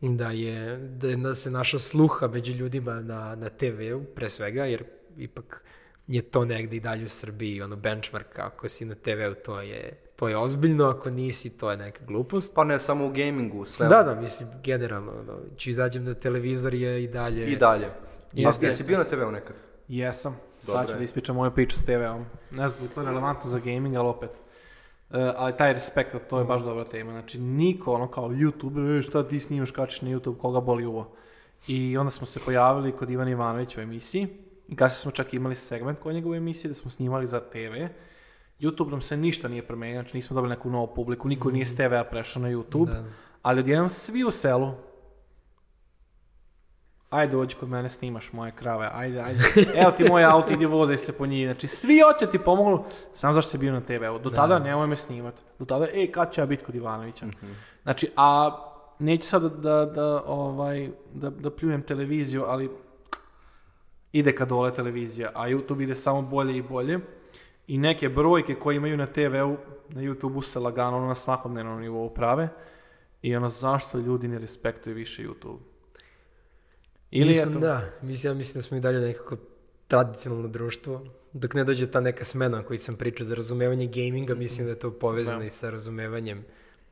da je, da je se našla sluha među ljudima na, na TV-u, pre svega, jer ipak je to negde i dalje u Srbiji, ono benchmark, ako si na TV-u, to je, to je ozbiljno, ako nisi, to je neka glupost. Pa ne samo u gamingu, sve. Da, da, mislim, generalno, ono, ću izađem na televizor je i dalje... I dalje. Jeste, jesi bio na TV-u nekad? Jesam. Sad ću da ispričam moju priču s TV-om. Ne znam, to je relevantno za gaming, ali opet. Uh, ali taj respekt, to je baš dobra tema. Znači, niko, ono kao YouTube, e, šta ti snimaš, kačiš na YouTube, koga boli uvo. I onda smo se pojavili kod Ivana Ivanovića u emisiji I kasnije smo čak imali segment kod njegove emisije da smo snimali za TV. YouTube nam se ništa nije promenio, znači nismo dobili neku novu publiku, niko mm. nije s mhm. TV-a prešao na YouTube, da. ali odjednom svi u selu, ajde dođi kod mene, snimaš moje krave, ajde, ajde, (laughs) evo ti moj auto, idi vozaj se po njih, znači svi hoće ti pomogu, samo zašto se bio na TV-u, do da. tada nemoj me snimati, do tada, e, kad će ja biti kod Ivanovića, mm -hmm. znači, a neću sad da, da, ovaj, da, da pljujem televiziju, ali ide ka dole televizija, a YouTube ide samo bolje i bolje. I neke brojke koje imaju na TV-u, na YouTube-u se lagano na svakodnevnom nivou prave. I ono, zašto ljudi ne respektuju više YouTube? Ili mislim, je to... Da, mislim, ja mislim da smo i dalje nekako tradicionalno društvo. Dok ne dođe ta neka smena koji sam pričao za razumevanje gaminga, mislim da je to povezano da. i sa razumevanjem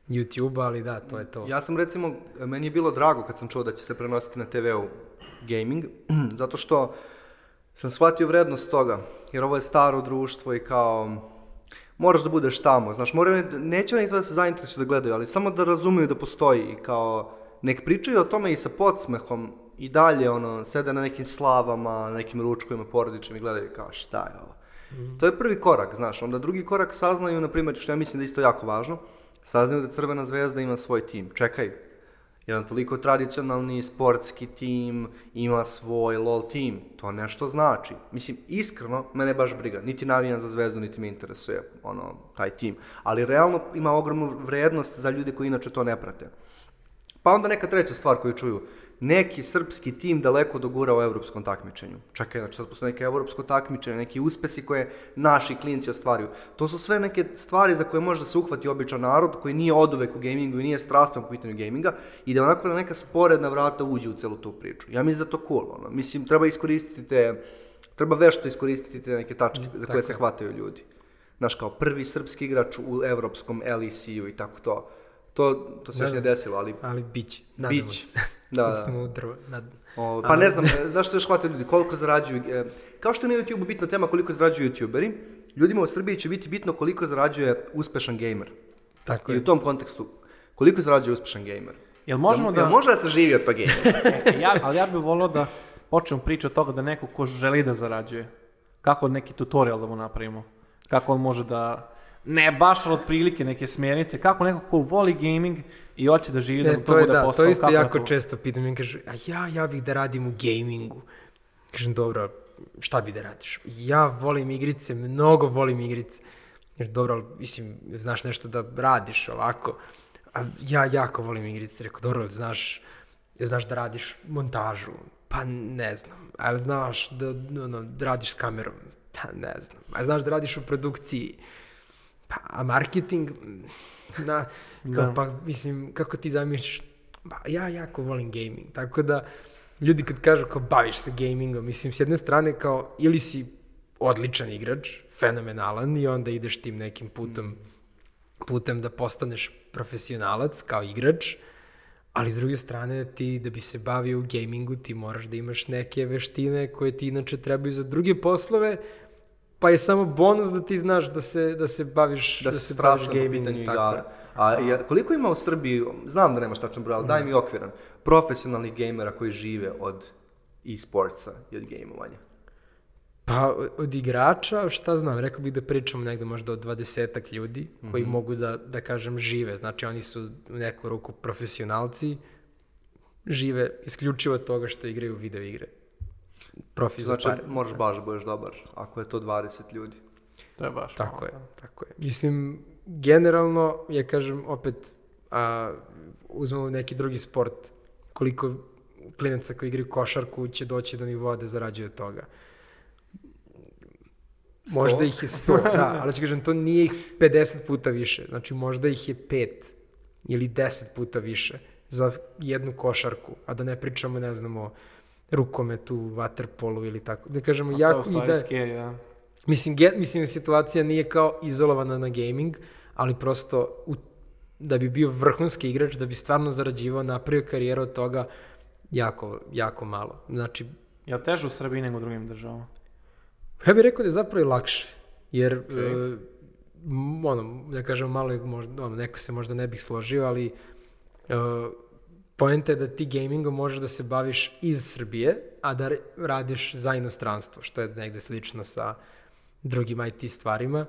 YouTube, ali da, to je to. Ja sam recimo, meni je bilo drago kad sam čuo da će se prenositi na TV-u gaming, (clears throat) zato što sam shvatio vrednost toga, jer ovo je staro društvo i kao moraš da budeš tamo, znaš, moraju, neće oni to da se zainteresuju da gledaju, ali samo da razumeju da postoji i kao nek pričaju o tome i sa podsmehom i dalje, ono, sede na nekim slavama, na nekim ručkovima porodičnim i gledaju kao šta je ovo. Mm. To je prvi korak, znaš, onda drugi korak saznaju, na primjer, što ja mislim da je isto jako važno, saznaju da Crvena zvezda ima svoj tim. Čekaj, jedan toliko tradicionalni sportski tim ima svoj LOL tim. To nešto znači. Mislim, iskreno, mene baš briga. Niti navijam za zvezdu, niti me interesuje ono, taj tim. Ali realno ima ogromnu vrednost za ljude koji inače to ne prate. Pa onda neka treća stvar koju čuju. Neki srpski tim daleko dogura u evropskom takmičenju. Čekaj, znači sad postoje neke evropsko takmičenje, neki uspesi koje naši klinci ostvaruju. To su sve neke stvari za koje može da se uhvati običan narod koji nije oduvek u gamingu i nije strastven po pitanju gaminga i da onako na neka sporedna vrata uđe u celu tu priču. Ja mislim da to cool. Ono. Mislim, treba iskoristiti te, treba vešto iskoristiti te neke tačke za koje se hvataju ljudi. Znaš, kao prvi srpski igrač u evropskom LEC-u i tako to. To, to se Da, još nije da. desilo, ali Ali biće. Nadamo Bić. se. Da, da. U drvo. Nad... O, pa ne znam, (laughs) e, znaš što još hvataju ljudi, koliko zarađuju, e, kao što je na YouTube bitna tema koliko zarađuju YouTuberi, ljudima u Srbiji će biti bitno koliko zarađuje uspešan gamer. Tako I je. u tom kontekstu, koliko zarađuje uspešan gamer? Jel možemo da... Jel može da se živi od toga gamera? (laughs) E, ja, ali ja bih volio da počnemo priču od toga da neko ko želi da zarađuje, kako neki tutorial da mu napravimo, kako on može da, ne baš od prilike neke smjernice, kako neko ko voli gaming i hoće da živi, da Ne, mu to, to je bude da, posao. to isto da jako to- često pitam. Mi kaže, a ja, ja bih da radim u gamingu. Kažem, dobro, šta bi da radiš? Ja volim igrice, mnogo volim igrice. Kažem, dobro, ali, mislim, znaš nešto da radiš ovako. A ja jako volim igrice. Rekao, dobro, ali znaš, znaš da radiš montažu? Pa ne znam. Ali znaš da, ono, da radiš s kamerom? Pa ne znam. A znaš da radiš u produkciji? Pa, a marketing, na, kao, Da. pa mislim, kako ti zamišljaš, ba, ja jako volim gaming, tako da ljudi kad kažu kao baviš se gamingom, mislim, s jedne strane kao ili si odličan igrač, fenomenalan i onda ideš tim nekim putem, putem da postaneš profesionalac kao igrač, ali s druge strane ti da bi se bavio u gamingu ti moraš da imaš neke veštine koje ti inače trebaju za druge poslove, pa je samo bonus da ti znaš da se, da se baviš, da, da, se baviš tako je. igara. A ja, koliko ima u Srbiji, znam da nemaš tačan broj, ali daj mi okviran, profesionalnih gejmera koji žive od e-sportsa i od gejmovanja? Pa od igrača, šta znam, rekao bih da pričamo negde možda od dvadesetak ljudi koji Mhm. mogu da, da kažem, žive. Znači oni su u neku ruku profesionalci, žive isključivo od toga što igraju video igre. Profi za Znači, pare. moraš baš da budeš dobar, ako je to 20 ljudi. To je baš Tako je, malo, tako je. Mislim, generalno, ja kažem opet, a, uzmemo neki drugi sport, koliko klinaca koji igraju košarku će doći do nivoa da zarađuju od toga. Možda ih je 100, da, ali ću kažem, to nije ih 50 puta više. Znači, možda ih je 5 ili 10 puta više za jednu košarku, a da ne pričamo, ne znamo, rukometu, vaterpolu ili tako. Da kažemo, A je jako, i da, scary, da. Mislim, ge, mislim, situacija nije kao izolovana na gaming, ali prosto u, da bi bio vrhunski igrač, da bi stvarno zarađivao, napravio karijeru od toga, jako, jako malo. Znači, Jel teže u Srbiji nego u drugim državama? ja bih rekao da je zapravo i lakše, jer, okay. e, ono, da kažem, malo je, možda, ono, neko se možda ne bih složio, ali e, poenta je da ti gamingom možeš da se baviš iz Srbije, a da radiš za inostranstvo, što je negde slično sa drugim IT stvarima.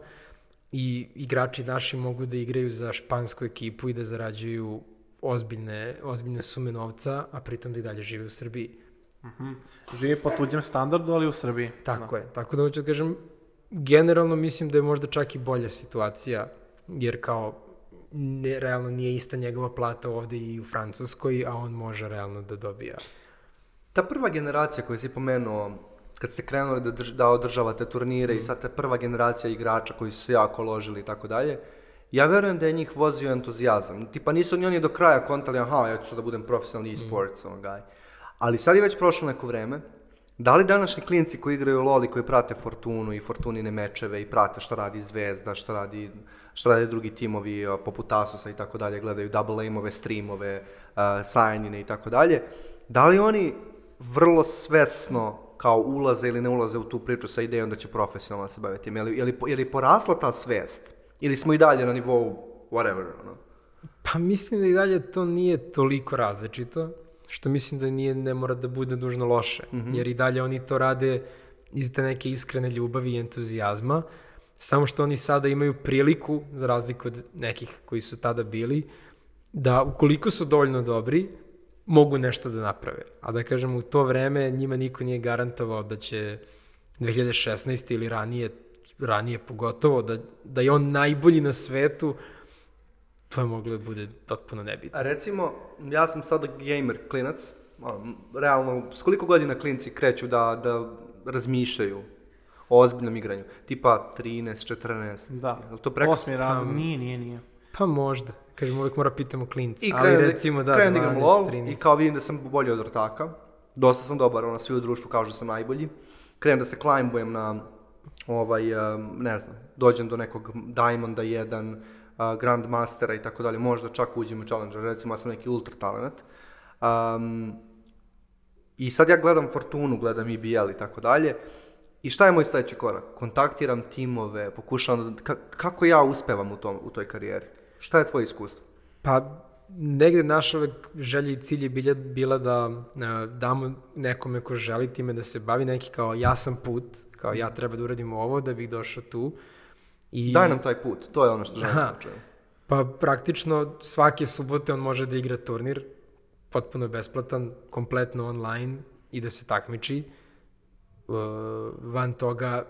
I igrači naši mogu da igraju za špansku ekipu i da zarađuju ozbiljne, ozbiljne sume novca, a pritom da i dalje žive u Srbiji. Živi po tuđem standardu, ali u Srbiji. Tako je. Tako da hoću da kažem, generalno mislim da je možda čak i bolja situacija, jer kao ne, realno nije ista njegova plata ovde i u Francuskoj, a on može realno da dobija. Ta prva generacija koju si pomenuo, kad ste krenuli da, drž, da održavate turnire Mm. i sad ta prva generacija igrača koji su se jako ložili i tako dalje, ja verujem da je njih vozio entuzijazam. Tipa nisu ni oni do kraja kontali, aha, ja ću da budem profesionalni e-sports, mm. guy. Ali sad je već prošlo neko vreme, da li današnji klinci koji igraju LoL i koji prate Fortunu i Fortunine mečeve i prate šta radi Zvezda, šta radi šta rade drugi timovi poput Asusa i tako dalje, gledaju double aimove, streamove, uh, sajnine i tako dalje, da li oni vrlo svesno kao ulaze ili ne ulaze u tu priču sa idejom da će profesionalno se baviti tim? Je li, je li, je li porasla ta svest? Ili smo i dalje na nivou whatever, ono? Pa mislim da i dalje to nije toliko različito, što mislim da nije, ne mora da bude nužno loše, mm -hmm. jer i dalje oni to rade iz te neke iskrene ljubavi i entuzijazma, samo što oni sada imaju priliku, za razliku od nekih koji su tada bili, da ukoliko su dovoljno dobri, mogu nešto da naprave. A da kažem, u to vreme njima niko nije garantovao da će 2016. ili ranije, ranije pogotovo, da, da je on najbolji na svetu, to je moglo da bude potpuno nebitno. A recimo, ja sam sada gamer klinac realno, s koliko godina klinci kreću da, da razmišljaju o ozbiljnom igranju? Tipa 13, 14? Da. Je li to preko... Osmi razred, nije, nije, nije. Pa možda. Kažem, uvijek mora pitamo klinci. I ali krenem, recimo da, krenem da 12, igram LOL 13. i kao vidim da sam bolji od ortaka. Dosta sam dobar, ono, svi u društvu kažu da sam najbolji. Krenem da se climbujem na, ovaj, um, ne znam, dođem do nekog Diamonda 1, uh, Grandmastera i tako dalje, možda čak uđem u Challenger, recimo ja sam neki ultra talent. Um, I sad ja gledam Fortunu, gledam IBL i tako dalje. I šta je moj sledeći korak? Kontaktiram timove, pokušavam, da, ka, kako ja uspevam u, tom, u toj karijeri? Šta je tvoje iskustvo? Pa negde naša uvek želja i cilj je bila, bila da e, damo nekome ko želi time da se bavi neki kao jasan put, kao ja treba da uradim ovo da bih došao tu. I, Daj nam taj put, to je ono što želim da čujem. Pa praktično svake subote on može da igra turnir, potpuno besplatan, kompletno online i da se takmiči. Uh, van toga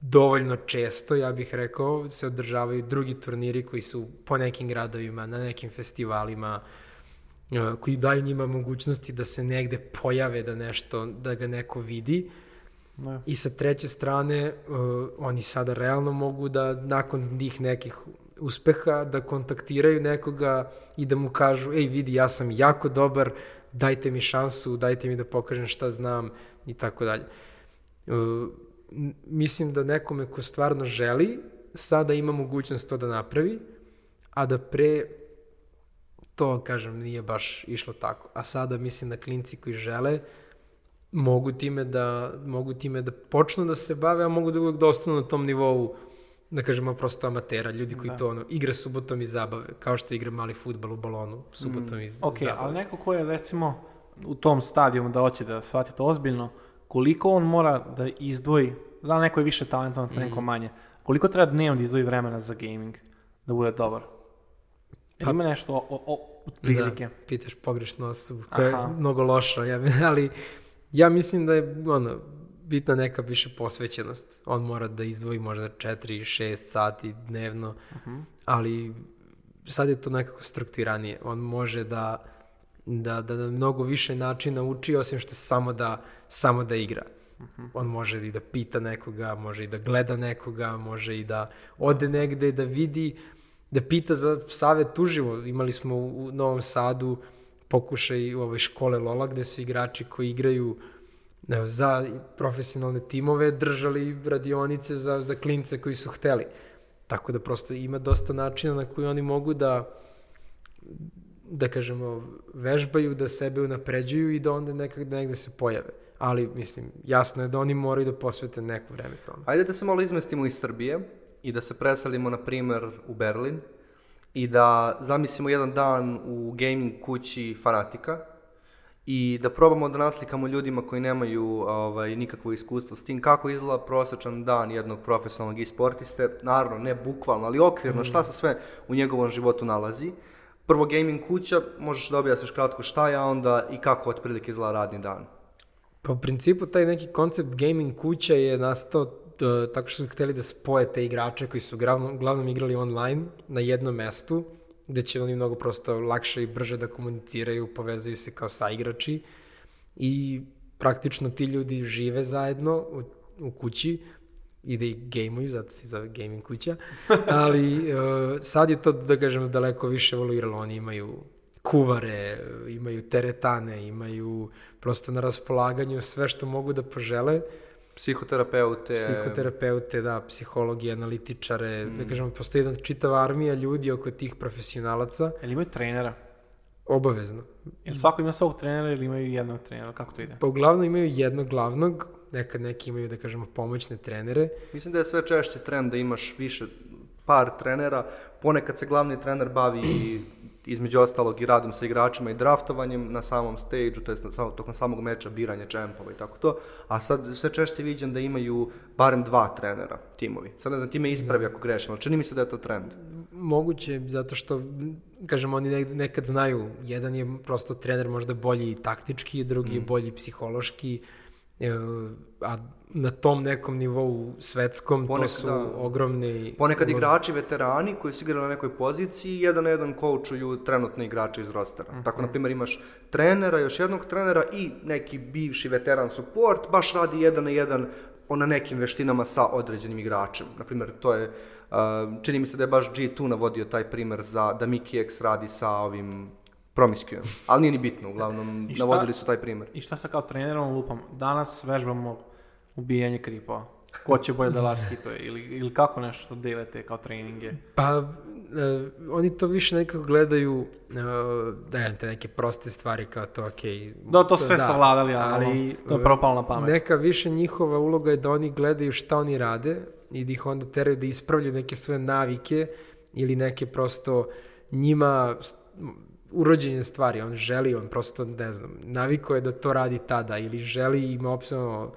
dovoljno često, ja bih rekao, se održavaju drugi turniri koji su po nekim gradovima, na nekim festivalima, uh, koji daju njima mogućnosti da se negde pojave, da nešto, da ga neko vidi. Ne. I sa treće strane, uh, oni sada realno mogu da nakon tih nekih uspeha da kontaktiraju nekoga i da mu kažu, ej vidi, ja sam jako dobar, dajte mi šansu, dajte mi da pokažem šta znam i tako dalje. Uh, m- mislim da nekome ko stvarno želi, sada ima mogućnost to da napravi, a da pre to, kažem, nije baš išlo tako. A sada mislim da klinci koji žele, mogu time da, mogu time da počnu da se bave, a mogu da uvek da ostanu na tom nivou da kažemo prosto amatera, ljudi koji Da. to ono, igra subotom iz zabave, kao što igra mali futbal u balonu subotom iz Ok, zabave. ali neko ko je recimo u tom stadijumu da hoće da shvati to ozbiljno, koliko on mora da izdvoji, znam neko je više talentovan, Mhm. neko manje, koliko treba dnevno da izdvoji vremena za gaming da bude dobar? Pa, ima nešto o, o, o prilike? Da, pitaš pogrešnu osobu koja je Aha. mnogo loša, ja, (laughs) ali ja mislim da je ono, bitna neka više posvećenost. On mora da izdvoji možda 4-6 sati dnevno, ali sad je to nekako strukturanije. On može da da, da na mnogo više načina uči, osim što samo da, samo da igra. On može i da pita nekoga, može i da gleda nekoga, može i da ode negde, da vidi, da pita za savet uživo. Imali smo u, Novom Sadu pokušaj u ovoj škole Lola gde su igrači koji igraju evo, za profesionalne timove držali radionice za, za klince koji su hteli. Tako da prosto ima dosta načina na koji oni mogu da da kažemo, vežbaju, da sebe unapređuju i da onda nekak, da negde se pojave. Ali, mislim, jasno je da oni moraju da posvete neko vreme tome. Ajde da se malo izmestimo iz Srbije i da se preselimo, na primer, u Berlin i da zamislimo jedan dan u gaming kući fanatika i da probamo da naslikamo ljudima koji nemaju ovaj, nikakvo iskustvo s tim kako izgleda prosečan dan jednog profesionalnog e-sportiste, naravno ne bukvalno, ali okvirno šta se sve u njegovom životu nalazi. Prvo gaming kuća, možeš da objasniš kratko šta je, a onda i kako otprilike izgleda radni dan. Pa u principu taj neki koncept gaming kuća je nastao uh, tako što su hteli da spoje te igrače koji su glavnom, uglavnom igrali online na jednom mestu, gde će oni mnogo prosto lakše i brže da komuniciraju, povezuju se kao saigrači i praktično ti ljudi žive zajedno u, u kući i da i gejmuju, zato se zove gaming kuća, ali uh, (laughs) sad je to, da kažem, daleko više evoluiralo. Oni imaju kuvare, imaju teretane, imaju prosto na raspolaganju sve što mogu da požele, Psihoterapeute, psihoterapeute, da, psihologi, analitičare, mm. da kažemo, postoji jedna čitava armija ljudi oko tih profesionalaca, Jel imaju trenera? Obavezno. Jel svako ima svog trenera ili imaju jednog trenera? Kako to ide? Pa uglavnom imaju jednog glavnog, nekad neki imaju, da kažemo, pomoćne trenere, Mislim da je sve češće trend da imaš više par trenera, ponekad se glavni trener bavi i između ostalog i radom sa igračima i draftovanjem na samom stage-u, to je tokom samog meča, biranje čempova i tako to, a sad sve češće viđam da imaju barem dva trenera timovi. Sad ne znam, ti me ispravi ako grešim, ali čini mi se da je to trend. Moguće, zato što, kažem, oni nekad, znaju, jedan je prosto trener možda bolji taktički, drugi je bolji psihološki, a na tom nekom nivou svetskom Ponekad, to su da. ogromni... Ponekad ulozi. igrači veterani koji su igrali na nekoj poziciji, jedan na jedan koučuju trenutne igrače iz rostera. Mhm. Tako, na primjer, imaš trenera, još jednog trenera i neki bivši veteran support, baš radi jedan na jedan o na nekim veštinama sa određenim igračem. Na primjer, to je, uh, čini mi se da je baš G2 navodio taj primjer za da Mickey X radi sa ovim Promiscuom. Ali nije ni bitno, uglavnom, I šta- navodili su taj primjer. I šta sa kao trenerom lupam? Danas vežbamo ubijanje kripova. Ko će bolje da las hituje? Ili, ili kako nešto delite kao treninge? Pa, e, oni to više nekako gledaju, e, da je te neke proste stvari kao to, okej. Da, to sve savladali, ali ali to je propalo na pamet. Neka više njihova uloga je da oni gledaju šta oni rade i da ih onda teraju da ispravljaju neke svoje navike ili neke prosto njima urođenje stvari. On želi, on prosto, ne znam, naviko je da to radi tada ili želi, ima opsano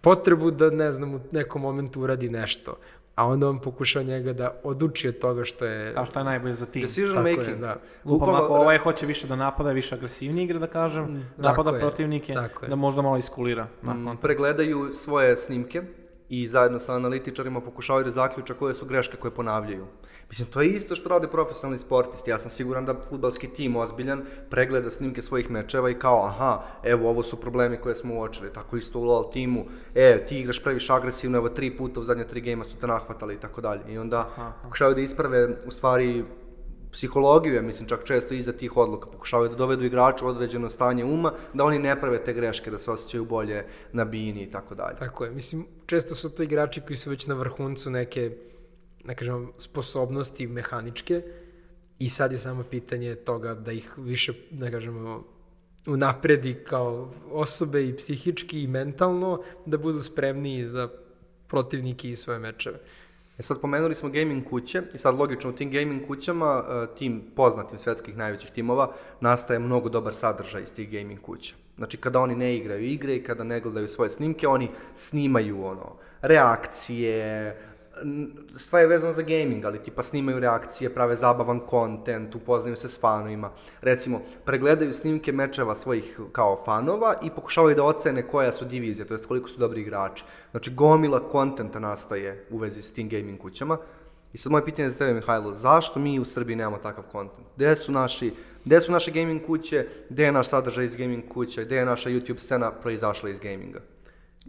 potrebu da, ne znam, u nekom momentu uradi nešto. A onda on pokušava njega da oduči od toga što je... Kao što je najbolje za tim. Decision Tako je, making. da. Lupam, Bukvalno- ako ovaj hoće više da napada, više agresivnije igre, da kažem, napada tako je, protivnike, tako je. da možda malo iskulira. Mm, nakon. pregledaju svoje snimke i zajedno sa analitičarima pokušavaju da zaključa koje su greške koje ponavljaju. Mislim, to je isto što rade profesionalni sportisti. Ja sam siguran da futbalski tim ozbiljan pregleda snimke svojih mečeva i kao, aha, evo, ovo su problemi koje smo uočili. Tako isto u LoL timu, e, ti igraš previše agresivno, evo, tri puta u zadnje tri gejma su te nahvatali i tako dalje. I onda pokušavaju da isprave, u stvari, psihologiju, ja mislim čak često iza tih odluka, pokušavaju da dovedu igrača u određeno stanje uma, da oni ne prave te greške, da se osjećaju bolje na bini i tako dalje. Tako je. Mislim, često su to igrači koji su već na vrhuncu neke, ne kažem, sposobnosti mehaničke i sad je samo pitanje toga da ih više, da kažemo, unapredi kao osobe i psihički i mentalno da budu spremniji za protivnike i svoje mečeve. E sad pomenuli smo gaming kuće i sad logično u tim gaming kućama, e, tim poznatim svetskih najvećih timova, nastaje mnogo dobar sadržaj iz tih gaming kuća. Znači kada oni ne igraju igre i kada ne gledaju svoje snimke, oni snimaju ono, reakcije, sve je vezano za gaming, ali tipa snimaju reakcije, prave zabavan kontent, upoznaju se s fanovima. Recimo, pregledaju snimke mečeva svojih kao fanova i pokušavaju da ocene koja su divizija, to jest koliko su dobri igrači. Znači, gomila kontenta nastaje u vezi s tim gaming kućama. I sad moje pitanje za tebe, Mihajlo, zašto mi u Srbiji nemamo takav kontent? Gde su naši, gde su naše gaming kuće, gde je naš sadržaj iz gaming kuća, gde je naša YouTube scena proizašla iz gaminga?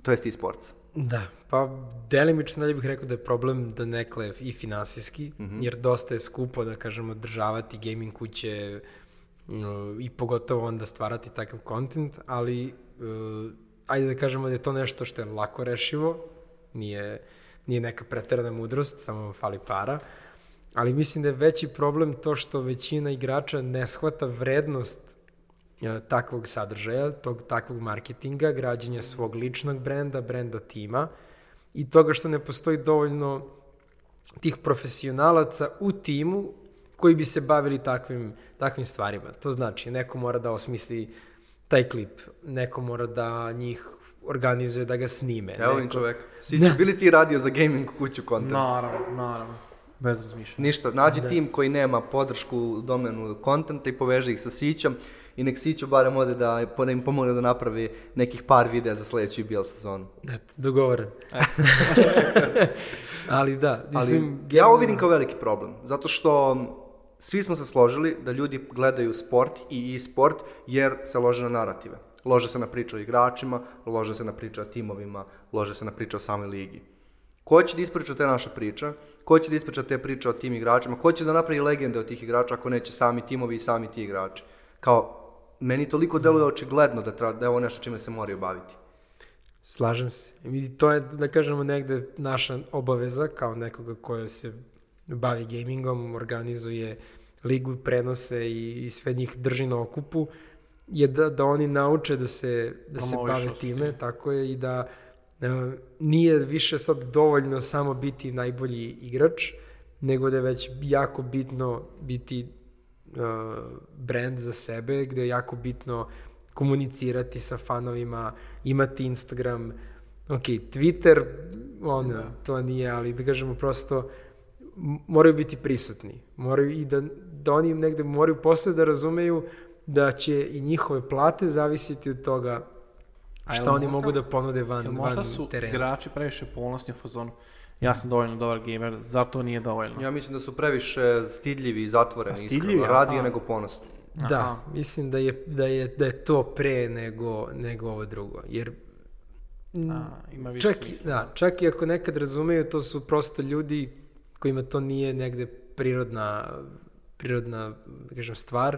To jest iz sportsa. Da, pa delimično dalje bih rekao da je problem do nekle i finansijski, jer dosta je skupo, da kažemo, održavati gaming kuće uh, i pogotovo onda stvarati takav kontent, ali uh, ajde da kažemo da je to nešto što je lako rešivo, nije, nije neka preterana mudrost, samo vam fali para, ali mislim da je veći problem to što većina igrača ne shvata vrednost e, takvog sadržaja, tog takvog marketinga, građenja svog ličnog brenda, brenda tima i toga što ne postoji dovoljno tih profesionalaca u timu koji bi se bavili takvim, takvim stvarima. To znači, neko mora da osmisli taj klip, neko mora da njih organizuje da ga snime. Evo im neko... čovek. (laughs) Siću, bili ti radio za gaming kuću kontent? Naravno, naravno. Bez razmišljanja. Ništa, nađi tim koji nema podršku u domenu kontenta i poveži ih sa Sićom i nek Siću barem ode da, da im pomogne da napravi nekih par videa za sledeću IBL sezonu. Eto, dogovoren. (laughs) Ali da, Ali mislim... ja ovo vidim kao veliki problem, zato što svi smo se složili da ljudi gledaju sport i e-sport jer se lože na narative. Lože se na priče o igračima, lože se na priče o timovima, lože se na priče o samoj ligi. Ko će da ispriča te naše priče? Ko će da ispriča te priče o tim igračima? Ko će da napravi legende od tih igrača ako neće sami timovi i sami ti igrači? Kao, meni toliko deluje očigledno da, treba, da je ovo nešto čime se moraju baviti. Slažem se. I to je, da kažemo, negde naša obaveza kao nekoga koja se bavi gamingom, organizuje ligu, prenose i, i sve njih drži na okupu, je da, da oni nauče da se, da se bave time, tako je, i da e, nije više sad dovoljno samo biti najbolji igrač, nego da je već jako bitno biti brand za sebe, gde je jako bitno komunicirati sa fanovima, imati Instagram, ok, Twitter, ono, Da. to nije, ali da kažemo prosto, moraju biti prisutni. Moraju i da, da oni negde moraju posle da razumeju da će i njihove plate zavisiti od toga Šta oni možda- mogu da ponude van, Jel možda van su terena. igrači previše ponosni u fazonu ja sam dovoljno dobar gamer, zar to nije dovoljno? Ja mislim da su previše stidljivi i zatvoreni, A stidljivi, iskreno. Radije nego ponosni. Da, Aha. mislim da je, da je, da je to pre nego, nego ovo drugo. Jer A, ima više čak, smisla. da, čak i ako nekad razumeju, to su prosto ljudi kojima to nije negde prirodna, prirodna da kažem, stvar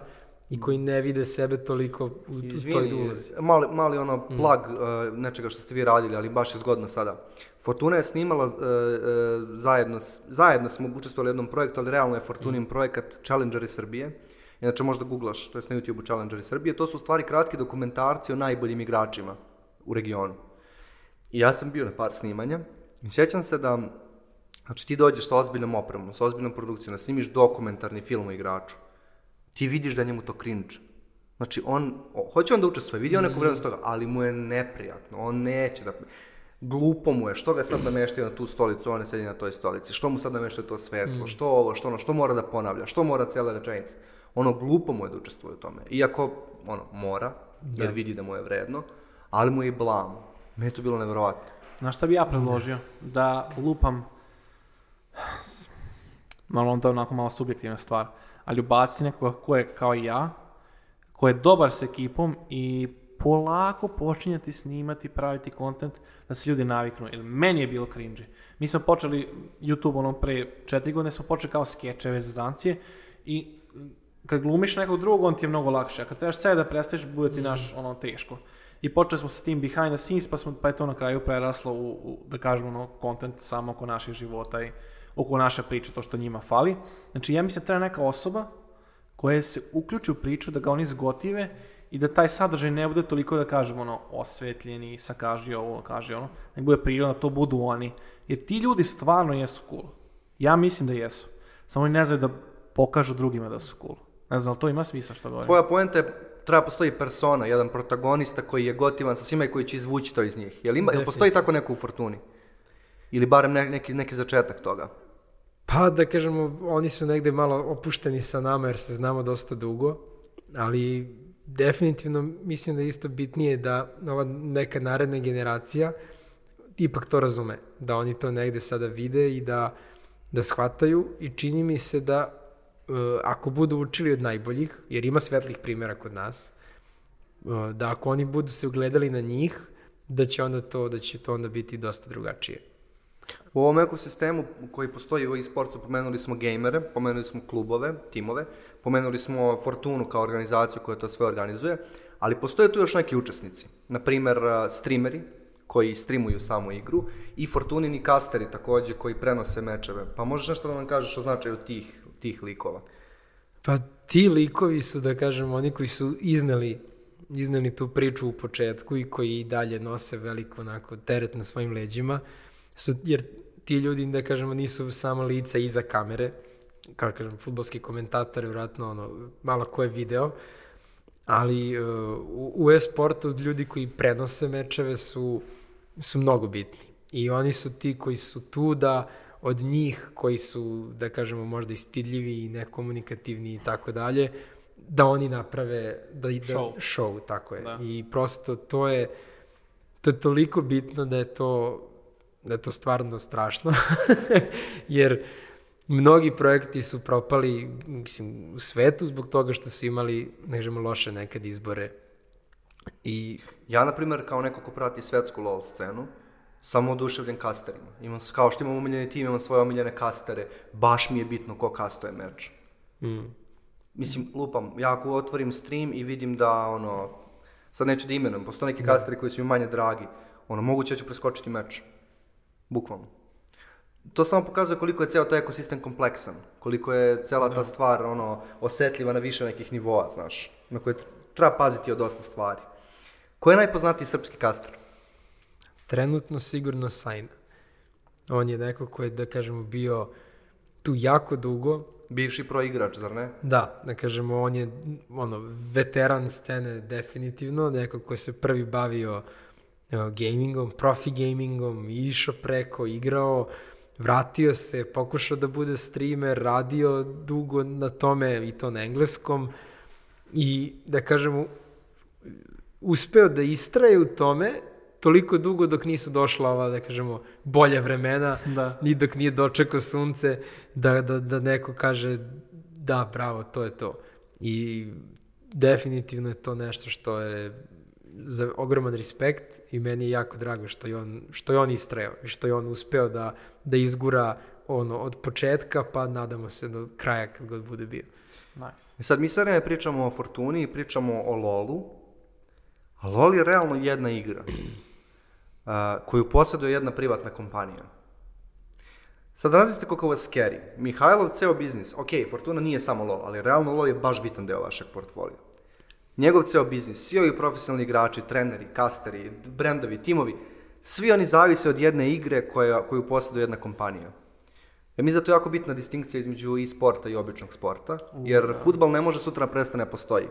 i koji ne vide sebe toliko u, u toj Izvini, ulozi. mali, mali ono Mm. plag uh, nečega što ste vi radili, ali baš je zgodno sada. Fortuna je snimala uh, uh, zajedno, zajedno smo učestvovali u jednom projektu, ali realno je Fortunin Mm. projekat Challengeri Srbije. Inače možda googlaš, to je na YouTube Challengeri Srbije. To su u stvari kratki dokumentarci o najboljim igračima u regionu. I ja sam bio na par snimanja i sjećam se da Znači ti dođeš sa ozbiljnom opremom, sa ozbiljnom produkcijom, da snimiš dokumentarni film o igraču. Ti vidiš da je njemu to cringe. Znači on, o, hoće on da učestvuje, vidi on neku vrednost toga, ali mu je neprijatno, on neće da... Glupo mu je, što ga sad nameštaju na tu stolicu, on ne sedi na toj stolici, što mu sad nameštaju to svetlo, što ovo, što ono, što mora da ponavlja, što mora cijela rečenica. Ono, glupo mu je da učestvuje u tome. Iako, ono, mora, jer vidi da mu je vredno, ali mu je i blam. Meni je to bilo nevjerovatno. Znaš šta bi ja predložio? Da lupam, malo onda onako malo subjektivna stvar, ali ubaciti nekoga ko je kao i ja, ko je dobar s ekipom i polako počinjati snimati, praviti kontent da se ljudi naviknu. Jer meni je bilo cringe. Mi smo počeli YouTube ono pre četiri godine, smo počeli kao skečeve za zancije i mm, kad glumiš nekog drugog, on ti je mnogo lakše. A kad trebaš sebe da predstaviš, bude ti naš ono teško. I počeli smo sa tim behind the scenes, pa, smo, pa je to na kraju preraslo u, u da kažemo, ono, content samo oko naših života i oko naše priče, to što njima fali. Znači, ja mislim da treba neka osoba koja se uključi u priču, da ga oni zgotive i da taj sadržaj ne bude toliko, da kažemo, ono, osvetljeni, sa kaži ovo, kaži ono, nek bude prirodno, da to budu oni. Jer ti ljudi stvarno jesu cool. Ja mislim da jesu. Samo oni ne znaju da pokažu drugima da su cool. Ne znam, ali to ima smisla što govorim. Tvoja poenta je, treba postoji persona, jedan protagonista koji je gotivan sa svima i koji će izvući to iz njih. Jel, ima, jel postoji tako neko u Fortuni? Ili barem ne- neki, neki začetak toga? Pa da kažemo, oni su negde malo opušteni sa nama jer se znamo dosta dugo, ali definitivno mislim da je isto bitnije da ova neka naredna generacija ipak to razume, da oni to negde sada vide i da, da shvataju i čini mi se da e, ako budu učili od najboljih, jer ima svetlih primjera kod nas, e, da ako oni budu se ugledali na njih, da će onda to, da će to onda biti dosta drugačije. U ovom ekosistemu koji postoji u e-sportu pomenuli smo gamere, pomenuli smo klubove, timove, pomenuli smo Fortunu kao organizaciju koja to sve organizuje, ali postoje tu još neki učesnici. Naprimer, uh, streameri koji streamuju samu igru i Fortunini kasteri takođe koji prenose mečeve. Pa možeš nešto da nam kažeš o značaju tih, tih likova? Pa ti likovi su, da kažem, oni koji su izneli, izneli tu priču u početku i koji i dalje nose veliko onako, teret na svojim leđima, su, jer ti ljudi, da kažemo, nisu samo lica iza kamere, kao kažem, futbolski komentator, vjerojatno, ono, malo ko je video, ali uh, u, e-sportu ljudi koji prenose mečeve su, su mnogo bitni. I oni su ti koji su tu da od njih koji su, da kažemo, možda i stidljivi i nekomunikativni i tako dalje, da oni naprave da, da Show. show, tako je. Da. I prosto to je to je toliko bitno da je to da je to stvarno strašno, (laughs) jer mnogi projekti su propali mislim, u svetu zbog toga što su imali, ne loše nekad izbore. I Ja, na primjer, kao neko ko prati svetsku LoL scenu, samo oduševljen kasterima. Imam, kao što imam omiljeni tim, imam svoje omiljene kastere. Baš mi je bitno ko kastuje meč. mm, Mislim, lupam, ja ako otvorim stream i vidim da, ono, sad neću da imenujem, postoje neki kasteri koji su mi manje dragi, ono, moguće da ću preskočiti meč. Bukvalno. To samo pokazuje koliko je ceo taj ekosistem kompleksan, koliko je cela ta stvar, ono, osetljiva na više nekih nivoa, znaš, na koje tr- treba paziti od dosta stvari. Ko je najpoznatiji srpski kaster? trenutno sigurno Sajna. On je neko ko je, da kažemo, bio tu jako dugo, Bivši pro igrač, zar ne? Da, da kažemo, on je ono, veteran scene definitivno, neko ko se prvi bavio evo, gamingom, profi gamingom, išao preko, igrao, vratio se, pokušao da bude streamer, radio dugo na tome i to na engleskom i da kažemo, uspeo da istraje u tome toliko dugo dok nisu došla ova, da kažemo, bolja vremena, Da. ni dok nije dočekao sunce, da, da, da neko kaže da, bravo, to je to. I definitivno je to nešto što je za ogroman respekt i meni je jako drago što je on, što je on istrajao i što je on uspeo da, da izgura ono, od početka pa nadamo se do kraja kad god bude bio. Nice. I sad mi sve pričamo o Fortuni i pričamo o LoLu, a LoL je realno jedna igra (clears throat) a, koju posjeduje jedna privatna kompanija. Sad razmislite koliko je scary. Mihajlov ceo biznis, ok, Fortuna nije samo LoL, ali realno LoL je baš bitan deo vašeg portfolija. Njegov ceo biznis, svi ovi profesionalni igrači, treneri, kasteri, brendovi, timovi, svi oni zavise od jedne igre koja, koju posjeduje jedna kompanija. Ja mislim da to je jako bitna distinkcija između i sporta i običnog sporta, jer futbal ne može sutra prestane da postoji.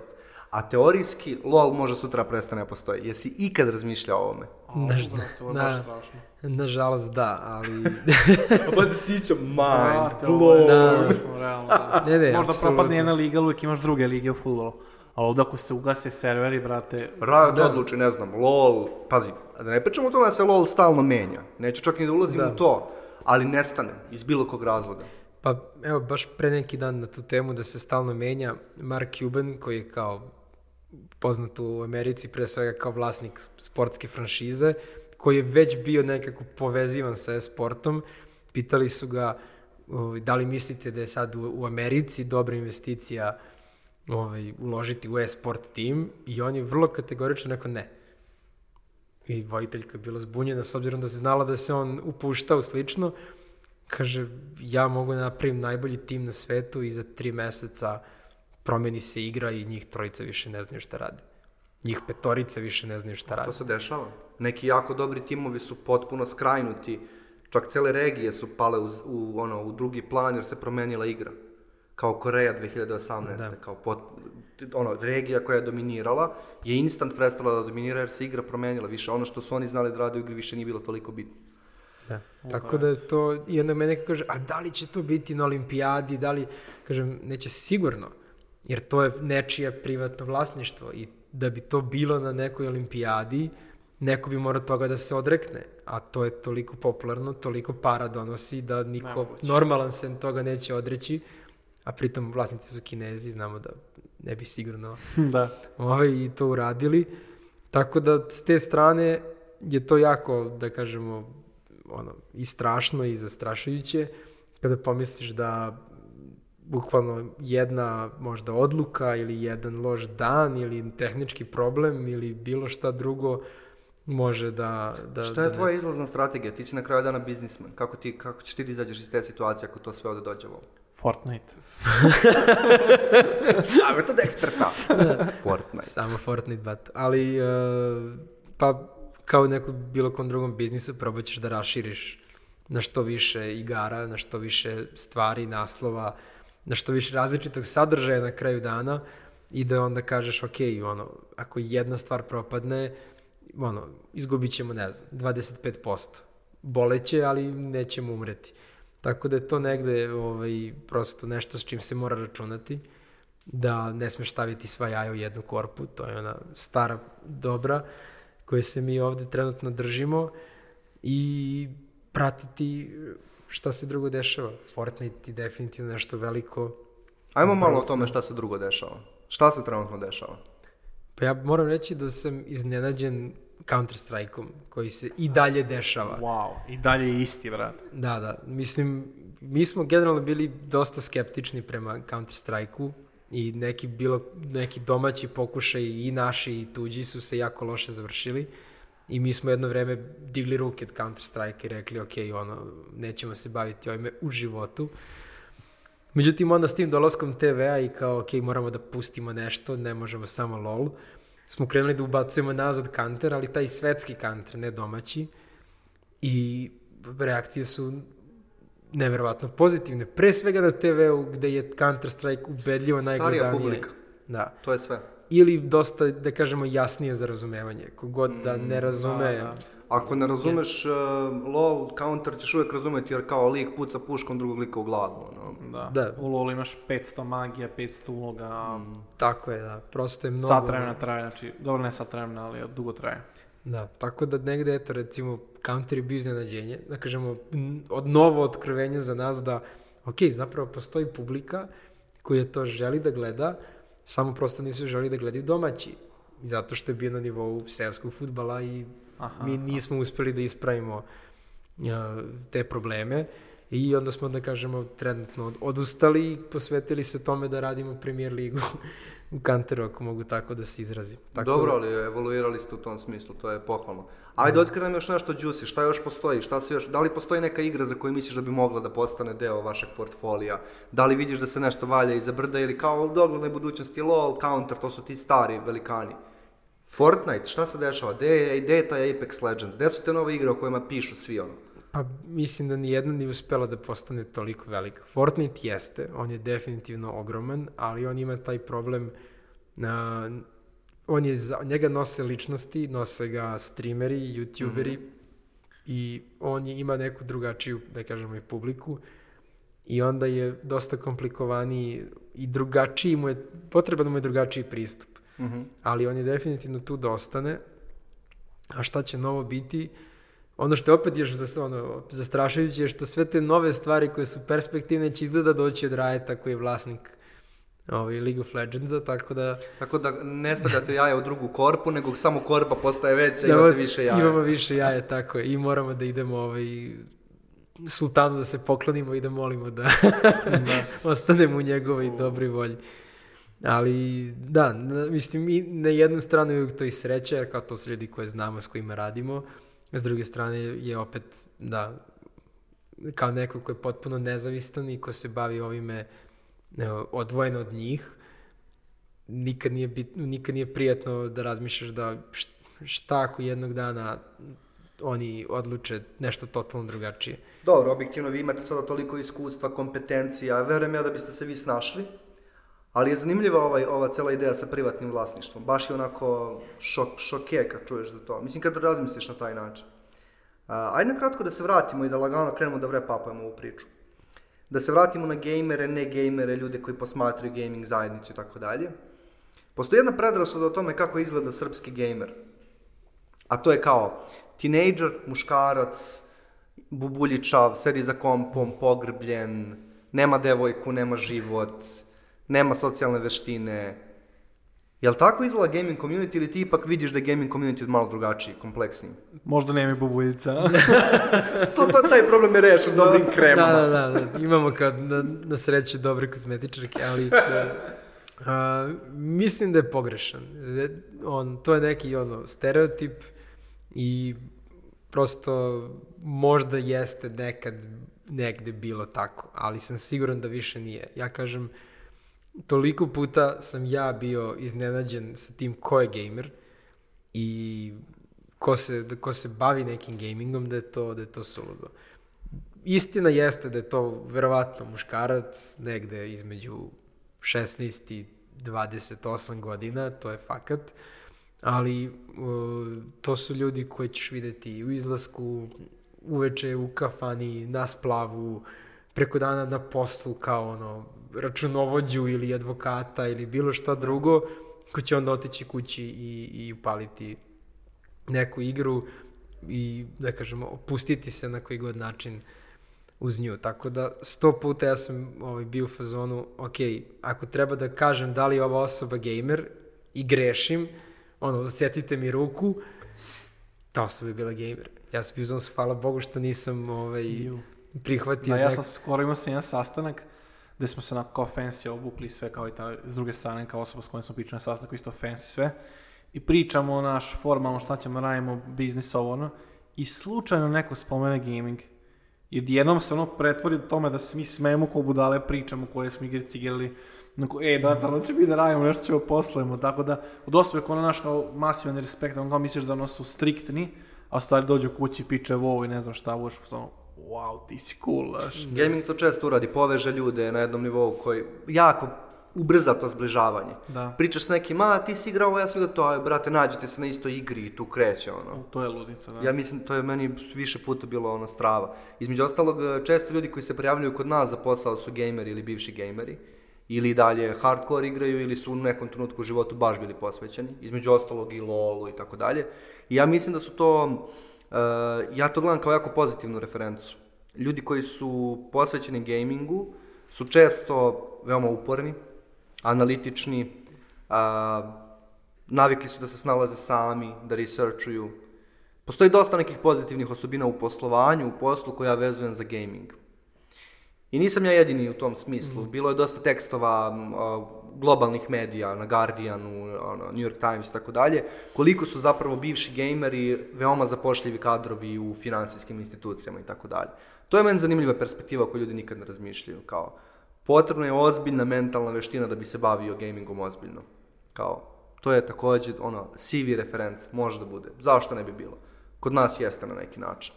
A teorijski LOL može sutra prestane da postoji. Jesi ikad razmišljao o ovome? Naž- brate, ovo je da. baš strašno. Nažalost da, ali... (laughs) Pa se sjećam, mind je Da. strašno, realno. da. Ne, ne, Možda apsolutno. propadne jedna liga, ali uvijek imaš druge lige u futbolu. Ali ovdje ako se ugase serveri, brate, Riot odluči, ne znam, LOL, pazi, da ne pričamo o tome da se LOL stalno menja. Neću čak ni da ulazim Da. u to, ali nestane, iz bilo kog razloga. Pa evo, baš pre neki dan na tu temu da se stalno menja Mark Cuban, koji je kao poznat u Americi, pre svega kao vlasnik sportske franšize, koji je već bio nekako povezivan sa e-sportom. Pitali su ga ovaj, da li mislite da je sad u, u Americi dobra investicija ovaj, uložiti u e-sport tim i on je vrlo kategorično rekao ne. I vojiteljka je bila zbunjena s obzirom da se znala da se on upušta u slično. Kaže, ja mogu da napravim najbolji tim na svetu i za tri meseca promeni se igra i njih trojica više ne znaju šta rade. Njih petorica više ne znaju šta To rade. se dešava. Neki jako dobri timovi su potpuno skrajnuti, čak cele regije su pale u, u, ono, u drugi plan jer se promenila igra. Kao Koreja 2018. Da. Kao pot, ono, regija koja je dominirala je instant prestala da dominira jer se igra promenila više. Ono što su oni znali da rade u igri više nije bilo toliko bitno. Da. Tako da je to, i onda me neko kaže, a da li će to biti na olimpijadi, da li, kažem, neće sigurno, jer to je nečije privatno vlasništvo i da bi to bilo na nekoj olimpijadi, neko bi morao toga da se odrekne, a to je toliko popularno, toliko para donosi da niko Nemoguće. normalan se toga neće odreći, a pritom vlasnici su kinezi, znamo da ne bi sigurno (laughs) da. ovaj, i to uradili. Tako da s te strane je to jako, da kažemo, ono, i strašno i zastrašujuće kada pomisliš da bukvalno jedna možda odluka ili jedan loš dan ili tehnički problem ili bilo šta drugo može da... da Šta je donese. tvoja izlazna strategija? Ti si na kraju dana biznisman. Kako, ti, kako ćeš ti da izađeš iz te situacije ako to sve ovde dođe ovo? Fortnite. (laughs) Savjet od eksperta. Fortnite. Samo Fortnite bat. Ali, uh, pa kao u nekom bilo kom drugom biznisu, probat ćeš da raširiš na što više igara, na što više stvari, naslova, na što više različitog sadržaja na kraju dana i da onda kažeš, ok, ono, ako jedna stvar propadne, ono, izgubit ćemo, ne znam, 25%. Boleće, ali nećemo umreti. Tako da je to negde ovaj, prosto nešto s čim se mora računati da ne smeš staviti sva jaja u jednu korpu, to je ona stara dobra koje se mi ovde trenutno držimo i pratiti šta se drugo dešava. Fortnite je definitivno nešto veliko. Ajmo malo o tome šta se drugo dešava. Šta se trenutno dešava? Pa ja moram reći da sam iznenađen Counter-Strike-om koji se i dalje dešava. Wow. I dalje je isti, brate. Da, da. Mislim, mi smo generalno bili dosta skeptični prema Counter-Strike-u i neki, bilo, neki domaći pokušaj i naši i tuđi su se jako loše završili i mi smo jedno vreme digli ruke od Counter-Strike i rekli ok, ono, nećemo se baviti ovime u životu. Međutim, onda s tim dolaskom TV-a i kao ok, moramo da pustimo nešto, ne možemo samo LOL, smo krenuli da ubacujemo nazad Counter, ali taj svetski Counter, ne domaći. I reakcije su neverovatno pozitivne. Pre svega na TV-u gde je Counter-Strike ubedljivo Starija najgledanije. publika. Da. To je sve. Ili dosta, da kažemo, jasnije za razumevanje. Kogod da ne razume... da, da. Ako ne razumeš uh, LOL, counter ćeš uvijek razumjeti jer kao lik puca puškom drugog lika u glavu. ono. Da. Da. U LoL imaš 500 magija, 500 uloga, Tako je, da. Prosto je mnogo... sat vremena traje, znači, dobro ne sat vremena, ali dugo traje. Da, tako da negde, eto, recimo, counter je bio iznenađenje, da kažemo, od novo otkrivenje za nas da, ok, zapravo postoji publika koja to želi da gleda, samo prosto nisu želi da gledaju domaći. Zato što je bio na nivou seoskog futbala i Aha, mi nismo uspeli da ispravimo uh, te probleme i onda smo, da kažemo, trenutno od- odustali i posvetili se tome da radimo premier ligu (laughs) u kanteru, ako mogu tako da se izrazim. Tako Dobro, da, ali evoluirali ste u tom smislu, to je pohvalno. Ajde, otkri nam još nešto džusi, šta još postoji, šta se još, da li postoji neka igra za koju misliš da bi mogla da postane deo vašeg portfolija? Da li vidiš da se nešto valja iza brda ili kao u doglednoj budućnosti LOL, Counter, to su ti stari velikani. Fortnite, šta se dešava? Gde je, gde je taj Apex Legends? Gde su te nove igre o kojima pišu svi ono? Pa mislim da nijedna nije uspela da postane toliko velika. Fortnite jeste, on je definitivno ogroman, ali on ima taj problem na on je za, njega nose ličnosti, nose ga streameri, youtuberi i on je, ima neku drugačiju, da kažemo, i publiku i onda je dosta komplikovaniji i drugačiji mu je, potreban mu je drugačiji pristup. Ali on je definitivno tu da ostane, a šta će novo biti, ono što je opet još zas- ono, zastrašujuće je što sve te nove stvari koje su perspektivne će izgleda doći od Riota koji je vlasnik ovaj, League of Legendsa, tako da Tako da ne stavljate jaja u drugu korpu, nego samo korpa postaje veća i imate više jaja. Imamo više jaja, tako je. I moramo da idemo ovaj, sultanu da se poklonimo i da molimo da, (laughs) ostanemo u njegovoj dobroj volji. Ali, da, mislim, i na jednu stranu je to i sreća, jer kao to su ljudi koje znamo, s kojima radimo. S druge strane je opet, da, kao neko ko je potpuno nezavistan i ko se bavi ovime e, odvojeno od njih, nikad nije, bit, nikad nije prijatno da razmišljaš da št- šta ako jednog dana oni odluče nešto totalno drugačije. Dobro, objektivno vi imate sada toliko iskustva, kompetencija, verujem ja da biste se vi snašli, ali je zanimljiva ovaj, ova cela ideja sa privatnim vlasništvom. Baš je onako šok, šoke kad čuješ za to. Mislim kad razmisliš na taj način. A, ajde na kratko da se vratimo i da lagano krenemo da vrepapujemo ovu priču. Da se vratimo na gejmere, ne gejmere, ljude koji posmatraju gaming zajednicu i tako dalje. Postoji jedna predrasuda o tome kako izgleda srpski gejmer. A to je kao tinejdžer, muškarac, bubuljičav, sedi za kompom, pogrbljen, nema devojku, nema život, nema socijalne veštine. Jel tako izgleda gaming community ili ti ipak vidiš da je gaming community malo drugačiji, kompleksniji? Možda nema i bubuljica. (laughs) to, to, taj problem je rešen dobrim kremama. Da, da, da, da. Imamo kao na, na sreću dobre kozmetičarke, ali (laughs) a, mislim da je pogrešan. Da- On, to je neki ono, stereotip i prosto možda jeste nekad negde bilo tako, ali sam siguran da više nije. Ja kažem, toliko puta sam ja bio iznenađen sa tim ko je gamer i ko se, ko se bavi nekim gamingom, da je to, da je to suludo. Istina jeste da je to verovatno muškarac negde između 16 i 28 godina, to je fakat, ali to su ljudi koje ćeš videti u izlasku, uveče u kafani, na splavu, preko dana na poslu kao ono računovođu ili advokata ili bilo šta drugo, ko će onda otići kući i, i upaliti neku igru i, da kažemo, opustiti se na koji god način uz nju. Tako da, sto puta ja sam ovaj, bio u fazonu, ok, ako treba da kažem da li je ova osoba gamer i grešim, ono, osjetite mi ruku, ta osoba je bila gamer. Ja sam bio u fazonu, hvala Bogu što nisam ovaj, prihvatio Da, ja nek- sam skoro imao sam jedan sastanak gde smo se na kao fancy obukli sve kao i ta, s druge strane kao osoba s kojom smo pričali na sastanku isto fancy sve. I pričamo naš formalno šta ćemo radimo biznis ovo ono. I slučajno neko spomene gaming. I odjednom se ono pretvori u tome da se mi smemo ko budale pričamo koje smo igrice igrali. Onako, ej, brate, ono će mi da radimo, nešto ćemo poslujemo, tako da, od koja ono naš kao masivan respekt, on kao misliš da ono su striktni, a stvari dođu kući, piče wow i ne znam šta, uš, samo, wow, ti si cool, znaš. Gaming to često uradi, poveže ljude na jednom nivou koji jako ubrza to zbližavanje. Da. Pričaš s nekim, a ti si igrao ja sam igrao to, a brate, nađete se na istoj igri i tu kreće, ono. To je ludnica, da. Ja mislim, to je meni više puta bilo ono strava. Između ostalog, e, često ljudi koji se prijavljuju kod nas za posao su gejmeri ili bivši gejmeri. Ili dalje hardcore igraju ili su u nekom trenutku u životu baš bili posvećeni. Između ostalog i LoLu i tako dalje. I ja mislim da su to, e, ja to gledam kao jako pozitivnu referencu. Ljudi koji su posvećeni gamingu su često veoma uporni, analitični, a, navikli su da se snalaze sami, da researchuju. Postoji dosta nekih pozitivnih osobina u poslovanju, u poslu koja vezujem za gaming. I nisam ja jedini u tom smislu. Bilo je dosta tekstova globalnih medija na Guardianu, ono, New York Times i tako dalje, koliko su zapravo bivši gejmeri veoma zapošljivi kadrovi u finansijskim institucijama i tako dalje. To je meni zanimljiva perspektiva o kojoj ljudi nikad ne razmišljaju. Kao, potrebna je ozbiljna mentalna veština da bi se bavio gamingom ozbiljno. Kao, to je takođe ono, CV referenc, može da bude. Zašto ne bi bilo? Kod nas jeste na neki način.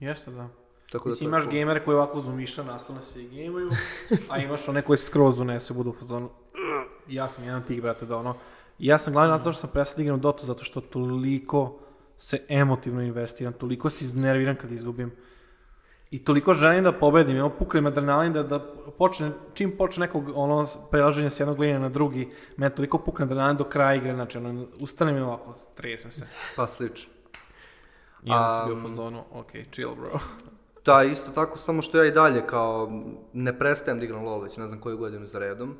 Jeste, da. Tako Mislim, to je imaš cool. gamere koji ovako zumiša, nastavno se i gejmaju, (laughs) a imaš one koji skroz unese, budu u fazonu. Ja sam jedan tih, brate, da ono... Ja sam glavni razlog što sam prestao da igram Dota, zato što toliko se emotivno investiram, toliko se iznerviram kad izgubim. I toliko želim da pobedim, ono puknem adrenalin da, da počne, čim počne nekog ono prelaženja s jednog linija na drugi, mene toliko pukne adrenalin do kraja igre, znači ono, ustanem i ovako, tresem se. Pa slično. I onda sam bio u fazonu, ok, chill bro. Da, isto tako, samo što ja i dalje kao ne prestajem da igram LoL već ne znam koju godinu za redom.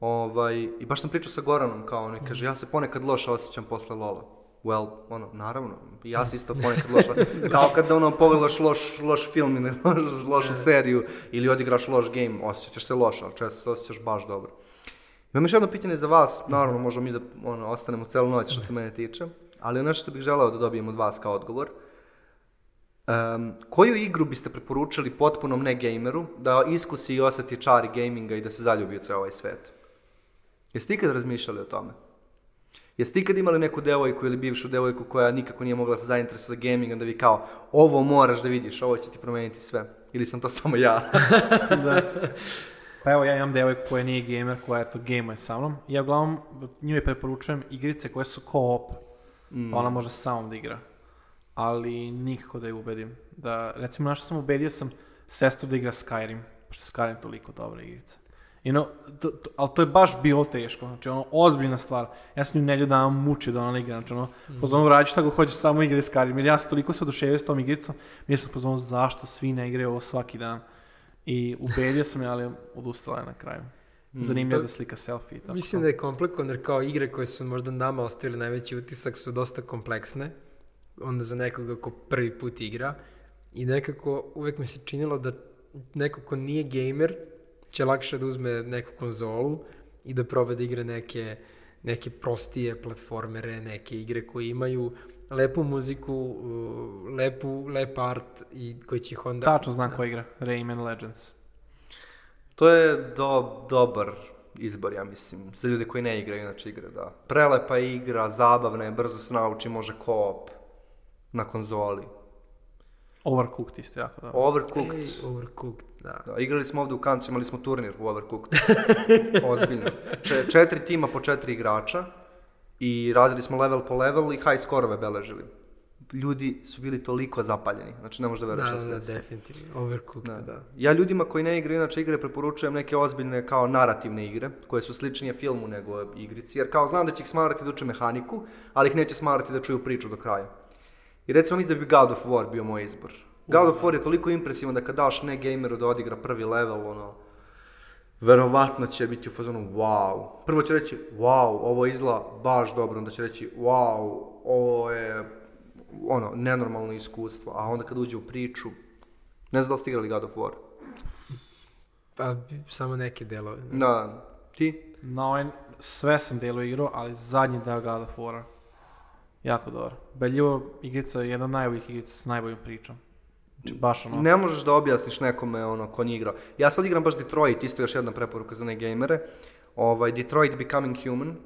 Ovaj, I baš sam pričao sa Goranom kao on kaže, ja se ponekad loše osjećam posle LoL-a. Well, ono, naravno, i ja se isto ponekad loše, (laughs) kao kad ono pogledaš loš, loš film ili (laughs) loš, lošu seriju ili odigraš loš game, osjećaš se loše, ali često se osjećaš baš dobro. Imam još jedno pitanje za vas, naravno možemo mi da ono, ostanemo celu noć što se mene tiče, ali nešto što bih želeo da dobijem od vas kao odgovor. Um, koju igru biste preporučili potpunom ne gameru da iskusi i osjeti čari gaminga i da se zaljubi u ceo ovaj svet? Jeste ikad razmišljali o tome? Jeste ikad imali neku devojku ili bivšu devojku koja nikako nije mogla se zainteresovati za gaming, onda vi kao, ovo moraš da vidiš, ovo će ti promeniti sve. Ili sam to (laughs) samo ja? (laughs) Pa evo, ja imam devojku koja nije gamer, koja eto gamuje sa mnom. Ja uglavnom njoj preporučujem igrice koje su co-op. Pa ona može samom da igra. Ali nikako da je ubedim. Da, recimo, našao sam ubedio sam sestru da igra Skyrim, pošto je Skyrim toliko dobra igrica. I no, to, to, ali to je baš bilo teško, znači ono, ozbiljna stvar. Ja sam nju nelju dana mučio da ona ne igra, znači ono, mm. pozvonu radi šta go hoćeš, samo igre Skyrim, jer ja sam toliko se oduševio s tom igricom, mi sam pozvonu zašto svi ne igraju ovo svaki dan. I ubedio sam je, ali odustala je na kraju. Zanimljivo je da slika selfie i tako. Mislim da je komplikovan, jer kao igre koje su možda nama ostavili najveći utisak su dosta kompleksne, onda za nekoga ko prvi put igra, i nekako uvek mi se činilo da neko ko nije gamer će lakše da uzme neku konzolu i da proba da igra neke, neke prostije platformere, neke igre koje imaju lepu muziku, uh, lepu, lep art i koji će ih onda... Tačno znam ko igra, Rayman Legends. To je do, dobar izbor, ja mislim, za ljude koji ne igraju inače igre, da. Prelepa igra, zabavna je, brzo se nauči, može co-op na konzoli. Overcooked isto jako dobro. Overcooked. Ej, overcooked, da. Da, igrali smo ovde u Kancu, imali smo turnir u Overcooked. (laughs) Ozbiljno. Če, četiri tima po četiri igrača i radili smo level po level i high skorove beležili. Ljudi su bili toliko zapaljeni, znači ne možeš da veruješ Da, šta se da, desilo. definitivno. Overcooked, da. Da. Ja ljudima koji ne igraju inače igre preporučujem neke ozbiljne kao narativne igre, koje su sličnije filmu nego igrici, jer kao znam da će ih smarati da uče mehaniku, ali ih neće smarati da čuju priču do kraja. I recimo mislim da bi God of War bio moj izbor. God of War je toliko impresivan da kad daš ne gameru da odigra prvi level, ono, verovatno će biti u fazonu wow. Prvo će reći wow, ovo izgleda baš dobro, onda će reći wow, ovo je ono, nenormalno iskustvo, a onda kad uđe u priču, ne znam da li ste igrali God of War. Pa samo neke delove. Da. Da, ti? Na ovaj, sve sam delo igrao, ali zadnji deo God of War jako dobar. Beljivo igrica je jedna najboljih igrica s najboljom pričom. Znači baš ono, Ne možeš da objasniš nekome ono ko nije igrao. Ja sad igram baš Detroit, isto još jedna preporuka za ne gamere. Ovaj, Detroit Becoming Human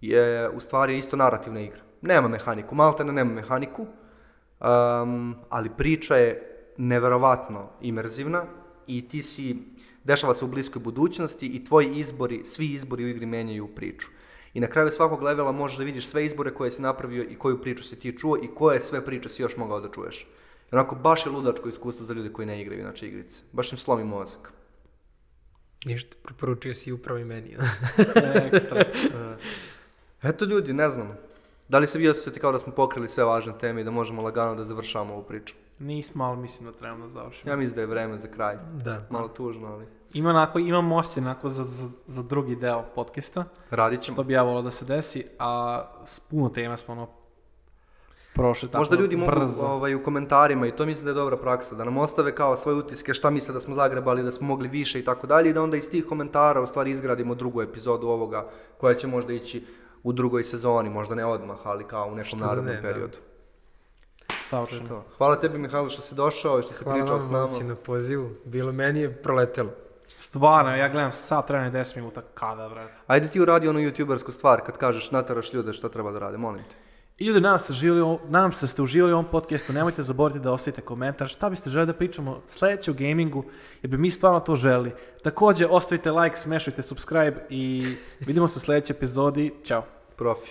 je u stvari isto narativna igra. Nema mehaniku, maltene nema mehaniku, um, ali priča je neverovatno imerzivna i ti si dešava se u bliskoj budućnosti i tvoji izbori, svi izbori u igri menjaju priču. I na kraju svakog levela možeš da vidiš sve izbore koje si napravio i koju priču si ti čuo i koje sve priče si još mogao da čuješ. I onako, baš je ludačko iskustvo za ljude koji ne igraju inače igrice. Baš im slomi mozak. Ništa, preporučio si upravo i meni. (laughs) Ekstra. (laughs) Eto ljudi, ne znam. Da li se vi osjećate kao da smo pokrili sve važne teme i da možemo lagano da završamo ovu priču? Nismo, ali mislim da trebamo da završimo. Ja mislim da je vreme za kraj. da. Malo tužno, ali Ima onako, imam osjećaj onako za, za, za drugi deo podcasta, radit ćemo. što bi ja volao da se desi, a s puno tema smo ono prošli tako Možda ljudi mogu brzo. ovaj, u komentarima i to mislim da je dobra praksa, da nam ostave kao svoje utiske šta misle da smo zagrebali, da smo mogli više i tako dalje i da onda iz tih komentara u stvari izgradimo drugu epizodu ovoga koja će možda ići u drugoj sezoni, možda ne odmah, ali kao u nekom da narednom ne, da. periodu. Je Savršeno. Hvala tebi Mihajlo što si došao i što si Hvala pričao vam s nama. momci na pozivu. Bilo meni je proletelo. Stvarno, ja gledam sat trajanje 10 minuta, kada, brate. Ajde ti uradi onu youtubersku stvar kad kažeš nataraš ljude šta treba da rade, molim te. I ljudi, nadam se, živjeli, u- nadam se da ste uživali u ovom podcastu. Nemojte zaboraviti da ostavite komentar šta biste želi da pričamo sledeće u gamingu, jer bi mi stvarno to želi. Takođe, ostavite like, smešajte subscribe i vidimo se u sledećoj epizodi. Ćao. Profi.